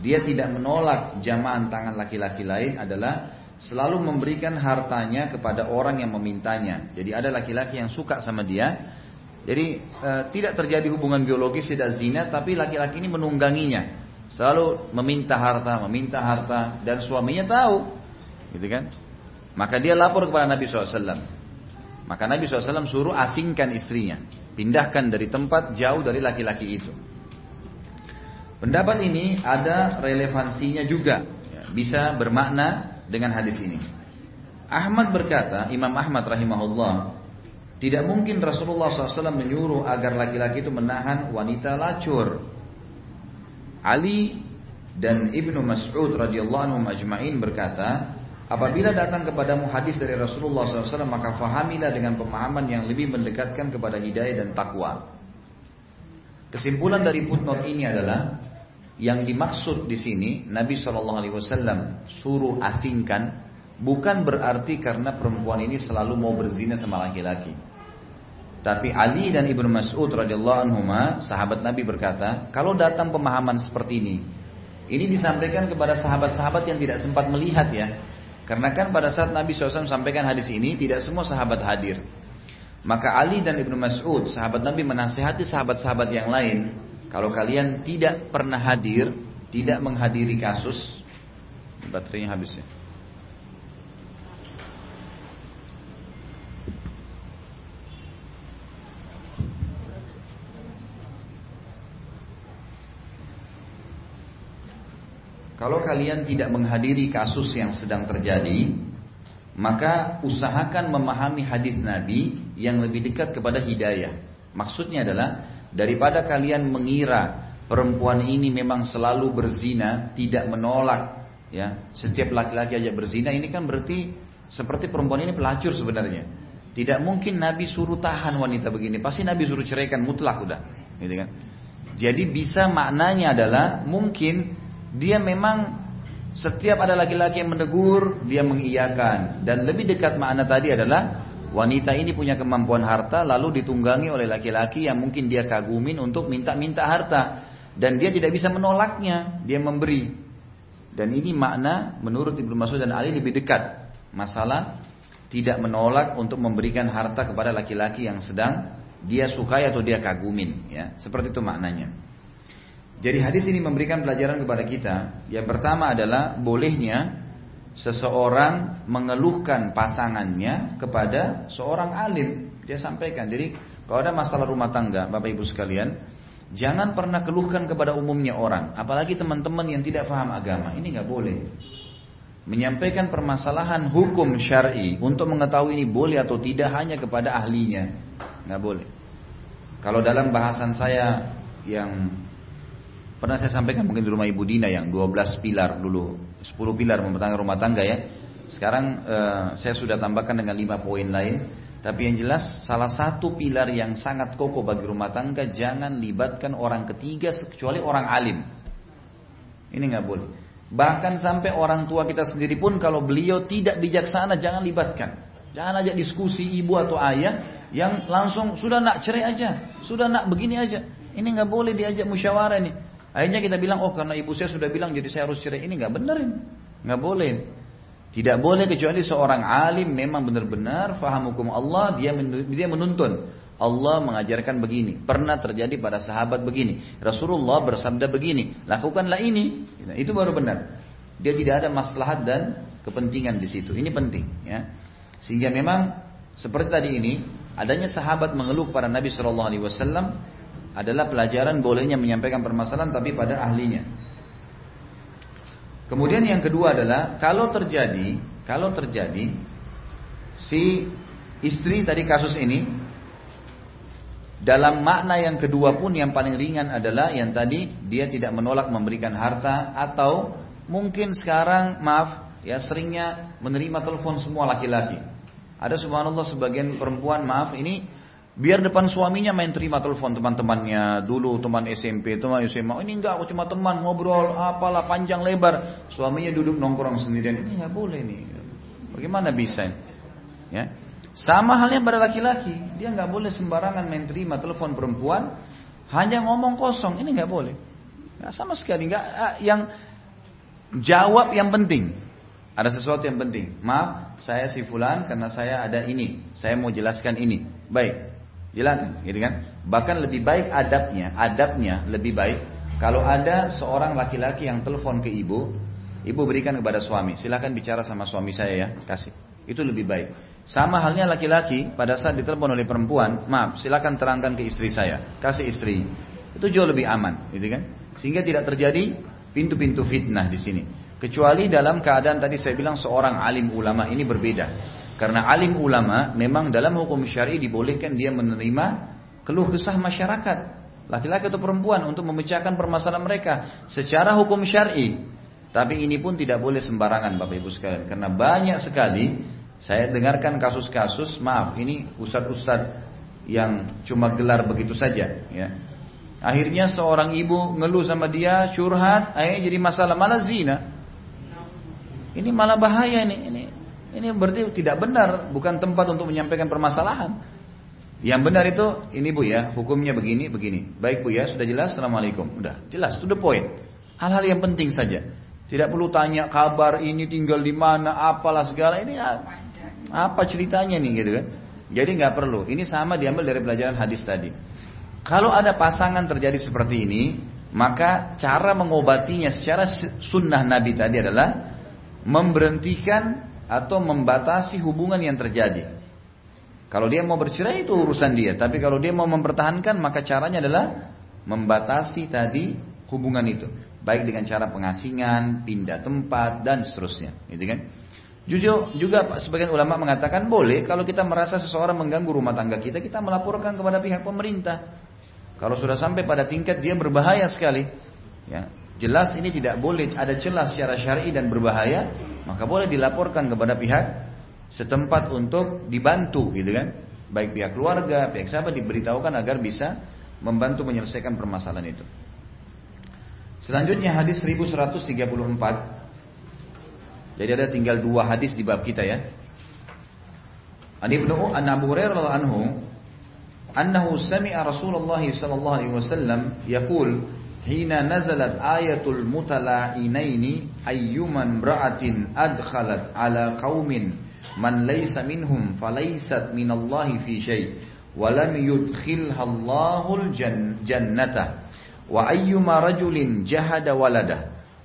dia tidak menolak jamaan tangan laki-laki lain adalah selalu memberikan hartanya kepada orang yang memintanya. Jadi ada laki-laki yang suka sama dia. Jadi e, tidak terjadi hubungan biologis tidak zina tapi laki-laki ini menungganginya. Selalu meminta harta, meminta harta dan suaminya tahu, gitu kan? Maka dia lapor kepada Nabi SAW. Maka Nabi SAW suruh asingkan istrinya, pindahkan dari tempat jauh dari laki-laki itu. Pendapat ini ada relevansinya juga, bisa bermakna dengan hadis ini. Ahmad berkata, Imam Ahmad rahimahullah, tidak mungkin Rasulullah SAW menyuruh agar laki-laki itu menahan wanita lacur Ali dan Ibnu Mas'ud radhiyallahu anhu majma'in berkata, apabila datang kepadamu hadis dari Rasulullah SAW maka fahamilah dengan pemahaman yang lebih mendekatkan kepada hidayah dan takwa. Kesimpulan dari footnote ini adalah yang dimaksud di sini Nabi Shallallahu Alaihi Wasallam suruh asingkan bukan berarti karena perempuan ini selalu mau berzina sama laki-laki. Tapi Ali dan Ibnu Mas'ud radhiyallahu anhu sahabat Nabi berkata, kalau datang pemahaman seperti ini, ini disampaikan kepada sahabat-sahabat yang tidak sempat melihat ya. Karena kan pada saat Nabi SAW sampaikan hadis ini, tidak semua sahabat hadir. Maka Ali dan Ibnu Mas'ud, sahabat Nabi menasehati sahabat-sahabat yang lain, kalau kalian tidak pernah hadir, tidak menghadiri kasus, baterainya habis ya. Kalau kalian tidak menghadiri kasus yang sedang terjadi, maka usahakan memahami hadis Nabi yang lebih dekat kepada hidayah. Maksudnya adalah daripada kalian mengira perempuan ini memang selalu berzina, tidak menolak ya, setiap laki-laki aja berzina, ini kan berarti seperti perempuan ini pelacur sebenarnya. Tidak mungkin Nabi suruh tahan wanita begini, pasti Nabi suruh ceraikan mutlak udah, gitu kan. Jadi bisa maknanya adalah mungkin dia memang setiap ada laki-laki yang menegur, dia mengiyakan. Dan lebih dekat makna tadi adalah wanita ini punya kemampuan harta lalu ditunggangi oleh laki-laki yang mungkin dia kagumin untuk minta-minta harta. Dan dia tidak bisa menolaknya, dia memberi. Dan ini makna menurut Ibnu Mas'ud dan Ali lebih dekat. Masalah tidak menolak untuk memberikan harta kepada laki-laki yang sedang dia sukai atau dia kagumin. Ya, seperti itu maknanya. Jadi hadis ini memberikan pelajaran kepada kita. Yang pertama adalah bolehnya seseorang mengeluhkan pasangannya kepada seorang alim. Dia sampaikan. Jadi kalau ada masalah rumah tangga, Bapak Ibu sekalian, jangan pernah keluhkan kepada umumnya orang, apalagi teman-teman yang tidak paham agama. Ini nggak boleh. Menyampaikan permasalahan hukum syar'i untuk mengetahui ini boleh atau tidak hanya kepada ahlinya, nggak boleh. Kalau dalam bahasan saya yang Pernah saya sampaikan mungkin di rumah Ibu Dina yang 12 pilar dulu, 10 pilar mempertahankan rumah tangga ya. Sekarang uh, saya sudah tambahkan dengan 5 poin lain. Tapi yang jelas salah satu pilar yang sangat kokoh bagi rumah tangga jangan libatkan orang ketiga kecuali orang alim. Ini nggak boleh. Bahkan sampai orang tua kita sendiri pun kalau beliau tidak bijaksana jangan libatkan. Jangan ajak diskusi ibu atau ayah yang langsung sudah nak cerai aja, sudah nak begini aja. Ini nggak boleh diajak musyawarah nih. Akhirnya kita bilang, oh karena ibu saya sudah bilang jadi saya harus cerai. Ini nggak benerin, nggak boleh. Tidak boleh kecuali seorang alim memang benar-benar faham hukum Allah, dia dia menuntun. Allah mengajarkan begini. Pernah terjadi pada sahabat begini. Rasulullah bersabda begini. Lakukanlah ini. Itu baru benar. Dia tidak ada maslahat dan kepentingan di situ. Ini penting. Ya. Sehingga memang seperti tadi ini, adanya sahabat mengeluh kepada Nabi Wasallam adalah pelajaran bolehnya menyampaikan permasalahan tapi pada ahlinya. Kemudian yang kedua adalah kalau terjadi, kalau terjadi si istri tadi kasus ini dalam makna yang kedua pun yang paling ringan adalah yang tadi dia tidak menolak memberikan harta atau mungkin sekarang maaf ya seringnya menerima telepon semua laki-laki. Ada subhanallah sebagian perempuan maaf ini Biar depan suaminya main terima telepon teman-temannya dulu teman SMP, teman SMA. Ini enggak, aku cuma teman ngobrol apalah panjang lebar. Suaminya duduk nongkrong sendirian. Ini nggak boleh nih. Bagaimana bisa? Ya. Sama halnya pada laki-laki, dia nggak boleh sembarangan main terima telepon perempuan, hanya ngomong kosong. Ini nggak boleh. Nggak sama sekali. Nggak ah, yang jawab yang penting. Ada sesuatu yang penting. Maaf, saya si fulan karena saya ada ini. Saya mau jelaskan ini. Baik. Silakan, gitu kan? Bahkan lebih baik adabnya, adabnya lebih baik kalau ada seorang laki-laki yang telepon ke ibu, ibu berikan kepada suami. Silakan bicara sama suami saya ya, kasih. Itu lebih baik. Sama halnya laki-laki pada saat ditelepon oleh perempuan, maaf, silakan terangkan ke istri saya, kasih istri. Itu jauh lebih aman, gitu kan? Sehingga tidak terjadi pintu-pintu fitnah di sini. Kecuali dalam keadaan tadi saya bilang seorang alim ulama ini berbeda. Karena alim ulama memang dalam hukum syari dibolehkan dia menerima keluh kesah masyarakat. Laki-laki atau perempuan untuk memecahkan permasalahan mereka secara hukum syari. Tapi ini pun tidak boleh sembarangan Bapak Ibu sekalian. Karena banyak sekali saya dengarkan kasus-kasus, maaf ini ustadz-ustadz yang cuma gelar begitu saja. Ya. Akhirnya seorang ibu ngeluh sama dia, curhat, akhirnya jadi masalah malah zina. Ini malah bahaya nih. Ini ini berarti tidak benar, bukan tempat untuk menyampaikan permasalahan. Yang benar itu, ini bu ya, hukumnya begini, begini. Baik bu ya, sudah jelas, assalamualaikum. Udah, jelas, to the point. Hal-hal yang penting saja. Tidak perlu tanya kabar ini tinggal di mana, apalah segala ini apa ceritanya nih gitu kan. Jadi nggak perlu. Ini sama diambil dari pelajaran hadis tadi. Kalau ada pasangan terjadi seperti ini, maka cara mengobatinya secara sunnah Nabi tadi adalah memberhentikan atau membatasi hubungan yang terjadi. Kalau dia mau bercerai itu urusan dia, tapi kalau dia mau mempertahankan maka caranya adalah membatasi tadi hubungan itu, baik dengan cara pengasingan, pindah tempat dan seterusnya, gitu kan? Jujur juga sebagian ulama mengatakan boleh kalau kita merasa seseorang mengganggu rumah tangga kita, kita melaporkan kepada pihak pemerintah. Kalau sudah sampai pada tingkat dia berbahaya sekali, ya jelas ini tidak boleh ada celah secara syar'i dan berbahaya, maka boleh dilaporkan kepada pihak setempat untuk dibantu gitu kan? Baik pihak keluarga pihak sahabat diberitahukan agar bisa membantu menyelesaikan permasalahan itu. Selanjutnya hadis 1134 jadi ada tinggal dua hadis di bab kita ya. An Ibnu An Abu Hurairah anhu annahu sami'a Rasulullah sallallahu alaihi wasallam yaqul حين نزلت آية المتلاعنين أيما امرأة أدخلت على قوم من ليس منهم فليست من الله في شيء ولم يدخلها الله الجنة وأيما رجل جهد ولده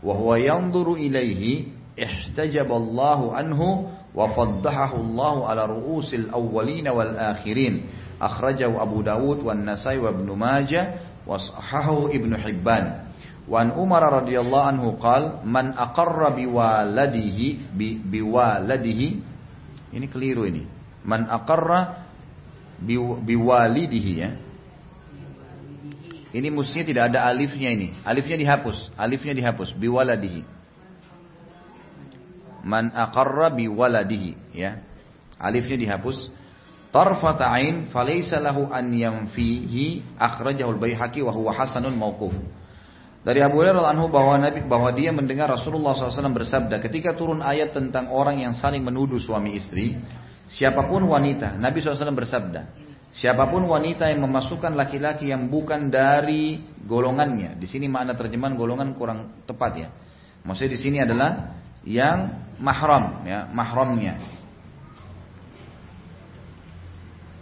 وهو ينظر إليه احتجب الله عنه وفضحه الله على رؤوس الأولين والآخرين. أخرجه أبو داود والنسائي وابن ماجه Wasahahu Ibnu Hibban. Wan Umar radhiyallahu anhu qal man aqarra biwaladihi bi, biwaladihi. Ini keliru ini. Man aqarra bi, biwalidihi ya. Ini mestinya tidak ada alifnya ini. Alifnya dihapus. Alifnya dihapus. Biwaladihi. Man aqarra biwaladihi ya. Alifnya dihapus tarfata ain falaysa lahu an yanfihi akhrajahu al-Baihaqi wa huwa hasanun mauquf. Dari Abu Hurairah anhu bahwa Nabi bahwa dia mendengar Rasulullah SAW bersabda ketika turun ayat tentang orang yang saling menuduh suami istri, siapa pun wanita, Nabi SAW bersabda, Siapa pun wanita yang memasukkan laki-laki yang bukan dari golongannya. Di sini makna terjemahan golongan kurang tepat ya. Maksudnya di sini adalah yang mahram ya, mahramnya.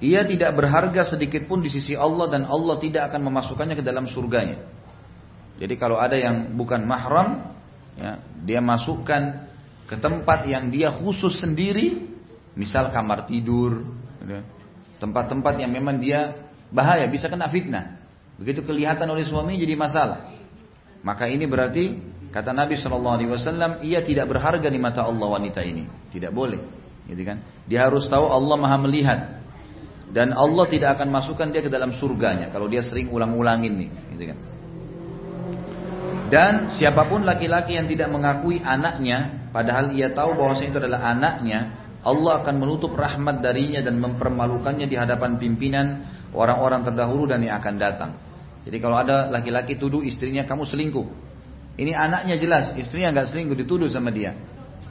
Ia tidak berharga sedikit pun di sisi Allah dan Allah tidak akan memasukkannya ke dalam surganya. Jadi kalau ada yang bukan mahram, ya, dia masukkan ke tempat yang dia khusus sendiri, misal kamar tidur, ya, Tempat-tempat yang memang dia bahaya, bisa kena fitnah. Begitu kelihatan oleh suami jadi masalah. Maka ini berarti kata Nabi Shallallahu Alaihi Wasallam, ia tidak berharga di mata Allah wanita ini. Tidak boleh, gitu kan? Dia harus tahu Allah maha melihat dan Allah tidak akan masukkan dia ke dalam surganya kalau dia sering ulang-ulangin nih, gitu kan? Dan siapa pun laki-laki yang tidak mengakui anaknya, padahal ia tahu bahwa itu adalah anaknya, Allah akan menutup rahmat darinya dan mempermalukannya di hadapan pimpinan orang-orang terdahulu dan yang akan datang. Jadi kalau ada laki-laki tuduh istrinya kamu selingkuh. Ini anaknya jelas, istrinya nggak selingkuh dituduh sama dia.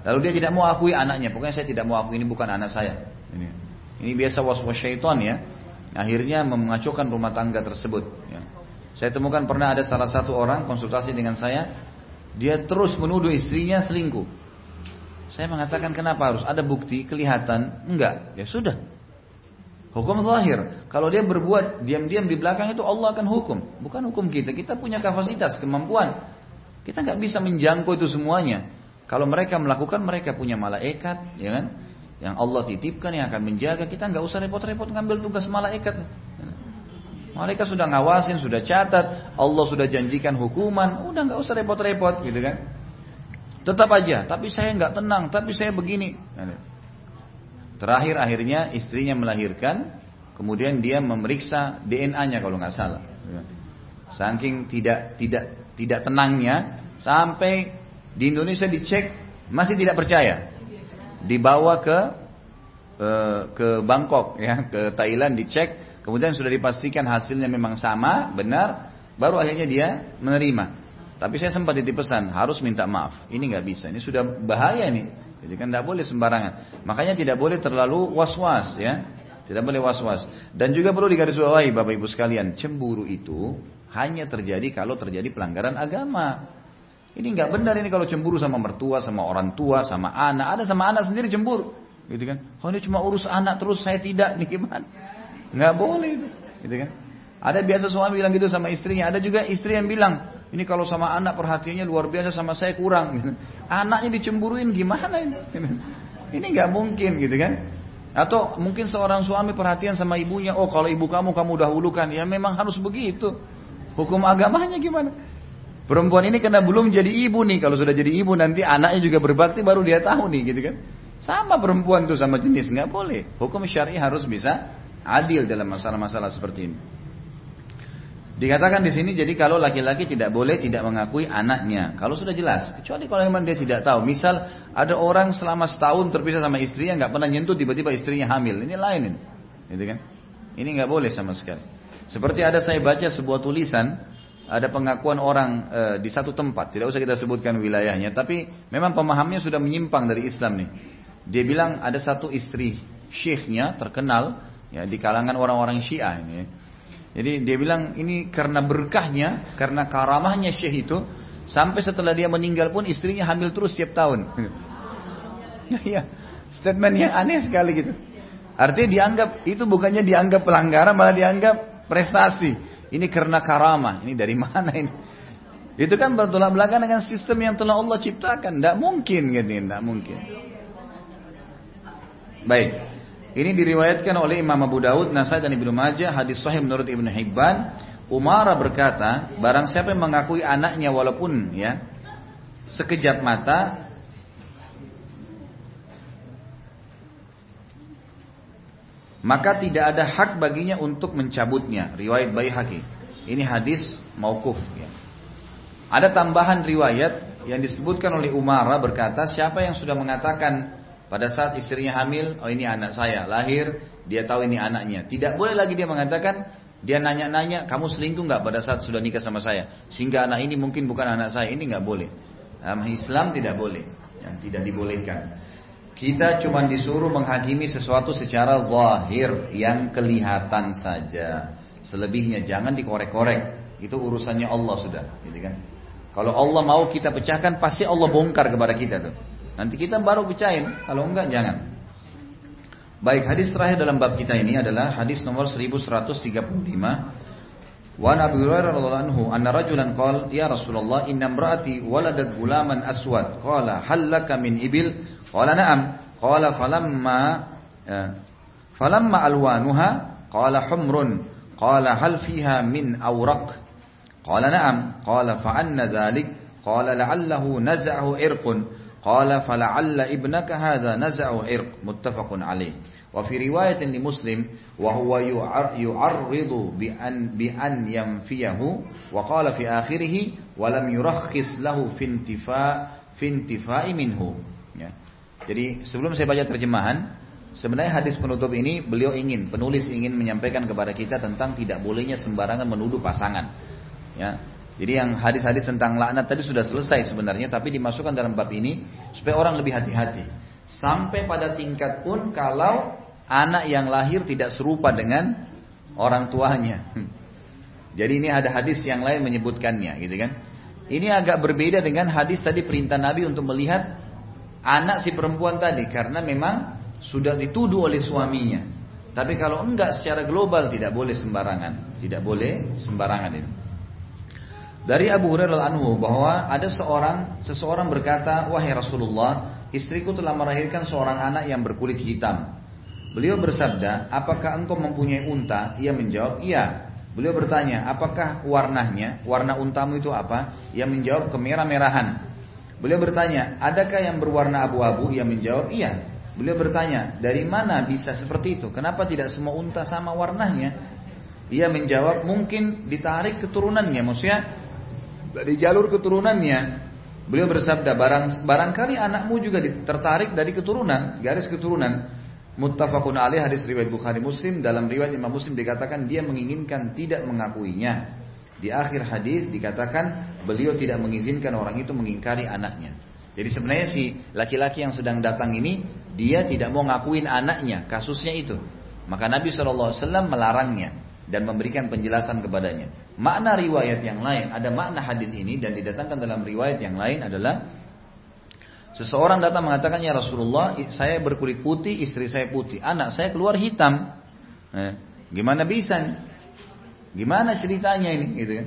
Lalu dia tidak mau akui anaknya, pokoknya saya tidak mau akui ini bukan anak saya. Ini, ini biasa was-was syaitan ya. Akhirnya mengacaukan rumah tangga tersebut. Ya. Saya temukan pernah ada salah satu orang konsultasi dengan saya, dia terus menuduh istrinya selingkuh. Saya mengatakan kenapa harus ada bukti kelihatan? Enggak, ya sudah. Hukum zahir. Kalau dia berbuat diam-diam di belakang itu Allah akan hukum. Bukan hukum kita. Kita punya kapasitas, kemampuan. Kita nggak bisa menjangkau itu semuanya. Kalau mereka melakukan, mereka punya malaikat, ya kan? Yang Allah titipkan yang akan menjaga. Kita nggak usah repot-repot ngambil tugas malaikat. Malaikat sudah ngawasin, sudah catat, Allah sudah janjikan hukuman, udah nggak usah repot-repot, gitu kan? Tetap aja, tapi saya nggak tenang, tapi saya begini. Terakhir akhirnya istrinya melahirkan, kemudian dia memeriksa DNA-nya kalau nggak salah. Saking tidak tidak tidak tenangnya, sampai di Indonesia dicek masih tidak percaya, dibawa ke eh, ke Bangkok ya ke Thailand dicek, kemudian sudah dipastikan hasilnya memang sama, benar, baru akhirnya dia menerima. Tapi saya sempat titip pesan, harus minta maaf. Ini nggak bisa, ini sudah bahaya nih. Jadi kan tidak boleh sembarangan. Makanya tidak boleh terlalu was-was ya. Tidak boleh was-was. Dan juga perlu digarisbawahi Bapak Ibu sekalian, cemburu itu hanya terjadi kalau terjadi pelanggaran agama. Ini nggak benar ini kalau cemburu sama mertua, sama orang tua, sama anak. Ada sama anak sendiri cemburu. Gitu kan. Oh ini cuma urus anak terus saya tidak nih gimana? Nggak boleh itu. Gitu kan. Ada biasa suami bilang gitu sama istrinya. Ada juga istri yang bilang, ini kalau sama anak perhatiannya luar biasa sama saya kurang. Gitu. Anaknya dicemburuin gimana ini? (laughs) Ini nggak mungkin gitu kan? Atau mungkin seorang suami perhatian sama ibunya, oh kalau ibu kamu kamu dahulukan, ya memang harus begitu. Hukum agamanya gimana? Perempuan ini karena belum jadi ibu nih, kalau sudah jadi ibu nanti anaknya juga berbakti baru dia tahu nih gitu kan? Sama perempuan tuh sama jenis nggak boleh. Hukum syari harus bisa adil dalam masalah-masalah seperti ini. Dikatakan di sini jadi kalau laki-laki tidak boleh tidak mengakui anaknya. Kalau sudah jelas, kecuali kalau memang dia tidak tahu. Misal ada orang selama setahun terpisah sama istrinya nggak pernah nyentuh tiba-tiba istrinya hamil. Ini lain ini. Gitu kan? Ini nggak boleh sama sekali. Seperti ada saya baca sebuah tulisan ada pengakuan orang e, di satu tempat, tidak usah kita sebutkan wilayahnya, tapi memang pemahamnya sudah menyimpang dari Islam nih. Dia bilang ada satu istri syekhnya terkenal ya di kalangan orang-orang Syiah ini. Jadi dia bilang ini karena berkahnya, karena karamahnya syekh itu, sampai setelah dia meninggal pun istrinya hamil terus tiap tahun. (laughs) Iya, statement yang aneh sekali gitu. Artinya dianggap itu bukannya dianggap pelanggaran, malah dianggap prestasi. Ini karena karamah. Ini dari mana ini? Itu kan bertolak belakang dengan sistem yang telah Allah ciptakan. Tidak mungkin, gitu, tidak mungkin. Baik. Ini diriwayatkan oleh Imam Abu Daud, Nasai dan Ibnu Majah, hadis sahih menurut Ibnu Hibban. Umar berkata, barang siapa yang mengakui anaknya walaupun ya sekejap mata maka tidak ada hak baginya untuk mencabutnya. Riwayat Baihaqi. Ini hadis maukuf ya. Ada tambahan riwayat yang disebutkan oleh Umar berkata, siapa yang sudah mengatakan pada saat istrinya hamil, oh ini anak saya, lahir, dia tahu ini anaknya. Tidak boleh lagi dia mengatakan, dia nanya-nanya, kamu selingkuh nggak pada saat sudah nikah sama saya? Sehingga anak ini mungkin bukan anak saya, ini nggak boleh. Islam tidak boleh, yang tidak dibolehkan. Kita cuma disuruh menghakimi sesuatu secara zahir yang kelihatan saja. Selebihnya jangan dikorek-korek. Itu urusannya Allah sudah, gitu kan? Kalau Allah mau kita pecahkan, pasti Allah bongkar kepada kita tuh. Nanti kita baru pecahin. Kalau enggak, jangan. Baik, hadis terakhir dalam bab kita ini adalah hadis nomor 1135. Wa Nabi Hurairah radhiyallahu anhu anna rajulan qala ya Rasulullah inna imraati waladat gulaman aswad qala hal laka min ibil qala na'am qala falamma ya, falamma alwanuha qala humrun qala hal fiha min awraq qala na'am qala fa anna dhalik qala la'allahu naz'ahu irqun qala fala'alla ibnaka وفي رواية لمسلم وهو يعرض بأن, بأن ينفيه وقال في آخره ولم يرخص له في انتفاء في انتفاء منه. Ya. Jadi sebelum saya baca terjemahan, sebenarnya hadis penutup ini beliau ingin penulis ingin menyampaikan kepada kita tentang tidak bolehnya sembarangan menuduh pasangan. Ya. Jadi yang hadis-hadis tentang laknat tadi sudah selesai sebenarnya tapi dimasukkan dalam bab ini supaya orang lebih hati-hati. Sampai pada tingkat pun kalau anak yang lahir tidak serupa dengan orang tuanya. Jadi ini ada hadis yang lain menyebutkannya, gitu kan? Ini agak berbeda dengan hadis tadi perintah Nabi untuk melihat anak si perempuan tadi karena memang sudah dituduh oleh suaminya. Tapi kalau enggak secara global tidak boleh sembarangan, tidak boleh sembarangan ini. Dari Abu Hurairah anhu bahwa ada seorang seseorang berkata, "Wahai Rasulullah, istriku telah melahirkan seorang anak yang berkulit hitam." Beliau bersabda, apakah engkau mempunyai unta? Ia menjawab, iya. Beliau bertanya, apakah warnanya? Warna untamu itu apa? Ia menjawab, kemerah-merahan. Beliau bertanya, adakah yang berwarna abu-abu? Ia menjawab, iya. Beliau bertanya, dari mana bisa seperti itu? Kenapa tidak semua unta sama warnanya? Ia menjawab, mungkin ditarik keturunannya. Maksudnya, dari jalur keturunannya. Beliau bersabda, barang barangkali anakmu juga tertarik dari keturunan, garis keturunan. Muttafaqun alaih hadis riwayat Bukhari Muslim dalam riwayat Imam Muslim dikatakan dia menginginkan tidak mengakuinya. Di akhir hadis dikatakan beliau tidak mengizinkan orang itu mengingkari anaknya. Jadi sebenarnya si laki-laki yang sedang datang ini dia tidak mau ngakuin anaknya, kasusnya itu. Maka Nabi SAW melarangnya dan memberikan penjelasan kepadanya. Makna riwayat yang lain, ada makna hadis ini dan didatangkan dalam riwayat yang lain adalah Seseorang datang mengatakan ya Rasulullah, saya berkulit putih, istri saya putih, anak saya keluar hitam. Eh, gimana bisa? Gimana ceritanya ini? Gitu kan?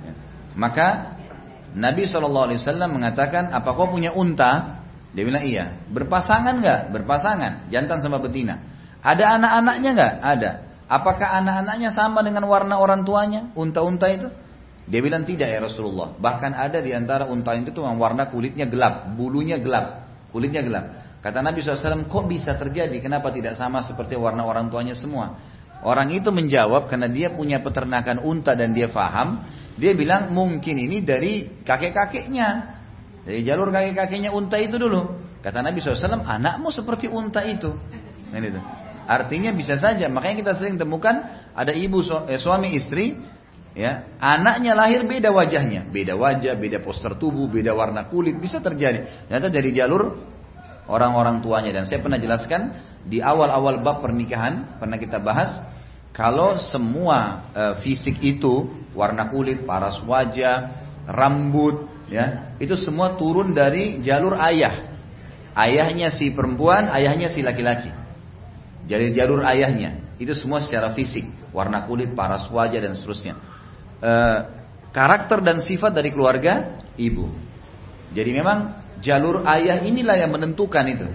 Ya. Maka Nabi saw mengatakan, apa kau punya unta? Dia bilang iya. Berpasangan nggak? Berpasangan, jantan sama betina. Ada anak-anaknya nggak? Ada. Apakah anak-anaknya sama dengan warna orang tuanya? Unta-unta itu? Dia bilang tidak ya Rasulullah. Bahkan ada di antara unta itu yang warna kulitnya gelap, bulunya gelap, kulitnya gelap. Kata Nabi SAW, kok bisa terjadi? Kenapa tidak sama seperti warna orang tuanya semua? Orang itu menjawab karena dia punya peternakan unta dan dia faham. Dia bilang mungkin ini dari kakek-kakeknya. Dari jalur kakek-kakeknya unta itu dulu. Kata Nabi SAW, anakmu seperti unta itu. Nah, itu. Artinya bisa saja. Makanya kita sering temukan ada ibu eh, suami istri ya anaknya lahir beda wajahnya. Beda wajah beda poster tubuh beda warna kulit bisa terjadi. Ternyata dari jalur orang-orang tuanya. Dan saya pernah jelaskan di awal-awal bab pernikahan pernah kita bahas kalau semua e, fisik itu warna kulit paras wajah rambut ya itu semua turun dari jalur ayah. Ayahnya si perempuan ayahnya si laki-laki jadi jalur ayahnya itu semua secara fisik warna kulit paras wajah dan seterusnya Eh, karakter dan sifat dari keluarga ibu. Jadi memang jalur ayah inilah yang menentukan itu.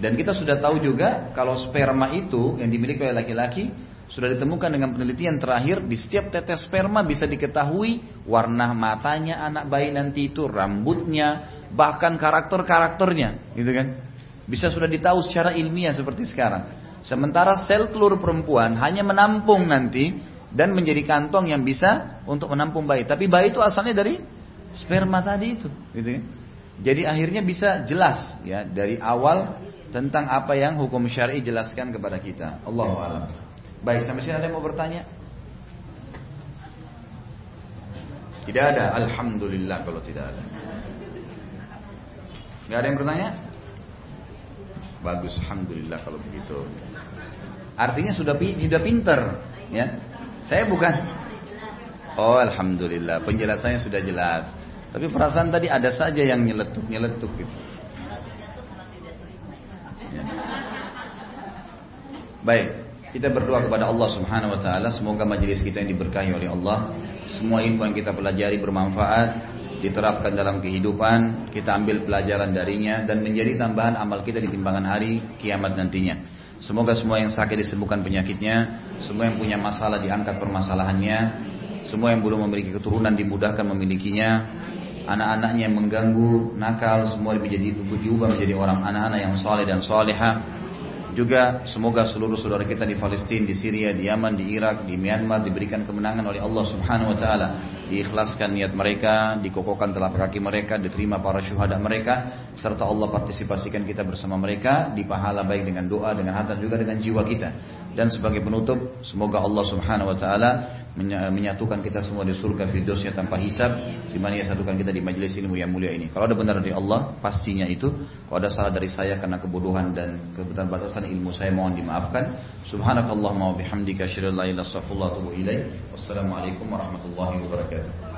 Dan kita sudah tahu juga kalau sperma itu yang dimiliki oleh laki-laki sudah ditemukan dengan penelitian terakhir di setiap tetes sperma bisa diketahui warna matanya anak bayi nanti itu, rambutnya, bahkan karakter-karakternya, gitu kan? Bisa sudah ditahu secara ilmiah seperti sekarang. Sementara sel telur perempuan hanya menampung nanti dan menjadi kantong yang bisa untuk menampung bayi. Tapi bayi itu asalnya dari sperma tadi itu, gitu ya. Jadi akhirnya bisa jelas ya dari awal tentang apa yang hukum syar'i jelaskan kepada kita. Allahu a'lam. Baik, sampai sini ada yang mau bertanya? Tidak ada. Alhamdulillah kalau tidak ada. Gak ada yang bertanya? bagus, alhamdulillah kalau begitu. Artinya sudah sudah pinter, ya. Saya bukan. Oh, alhamdulillah, penjelasannya sudah jelas. Tapi perasaan tadi ada saja yang nyeletuk nyeletuk gitu. Ya. Baik, kita berdoa kepada Allah Subhanahu wa taala semoga majelis kita yang diberkahi oleh Allah, semua ilmu yang kita pelajari bermanfaat, diterapkan dalam kehidupan, kita ambil pelajaran darinya dan menjadi tambahan amal kita di timbangan hari kiamat nantinya. Semoga semua yang sakit disembuhkan penyakitnya, semua yang punya masalah diangkat permasalahannya, semua yang belum memiliki keturunan dimudahkan memilikinya, anak-anaknya yang mengganggu, nakal, semua menjadi diubah menjadi orang anak-anak yang soleh dan soleha. Juga semoga seluruh saudara kita di Palestina, di Syria, di Yaman, di Irak, di Myanmar diberikan kemenangan oleh Allah Subhanahu wa taala. Diikhlaskan niat mereka, dikokohkan telapak kaki mereka, diterima para syuhada mereka serta Allah partisipasikan kita bersama mereka di pahala baik dengan doa, dengan hati juga dengan jiwa kita. Dan sebagai penutup, semoga Allah Subhanahu wa taala menyatukan kita semua di surga firdosnya tanpa hisab. Di mana ia satukan kita di majelis ilmu yang mulia ini. Kalau ada benar dari Allah pastinya itu. Kalau ada salah dari saya karena kebodohan dan kebetulan batasan ilmu saya mohon dimaafkan. Subhanakallahumma wa bihamdika asyhadu an la ilaha illa anta astaghfiruka wa atubu ilaik wassalamualaikum warahmatullahi wabarakatuh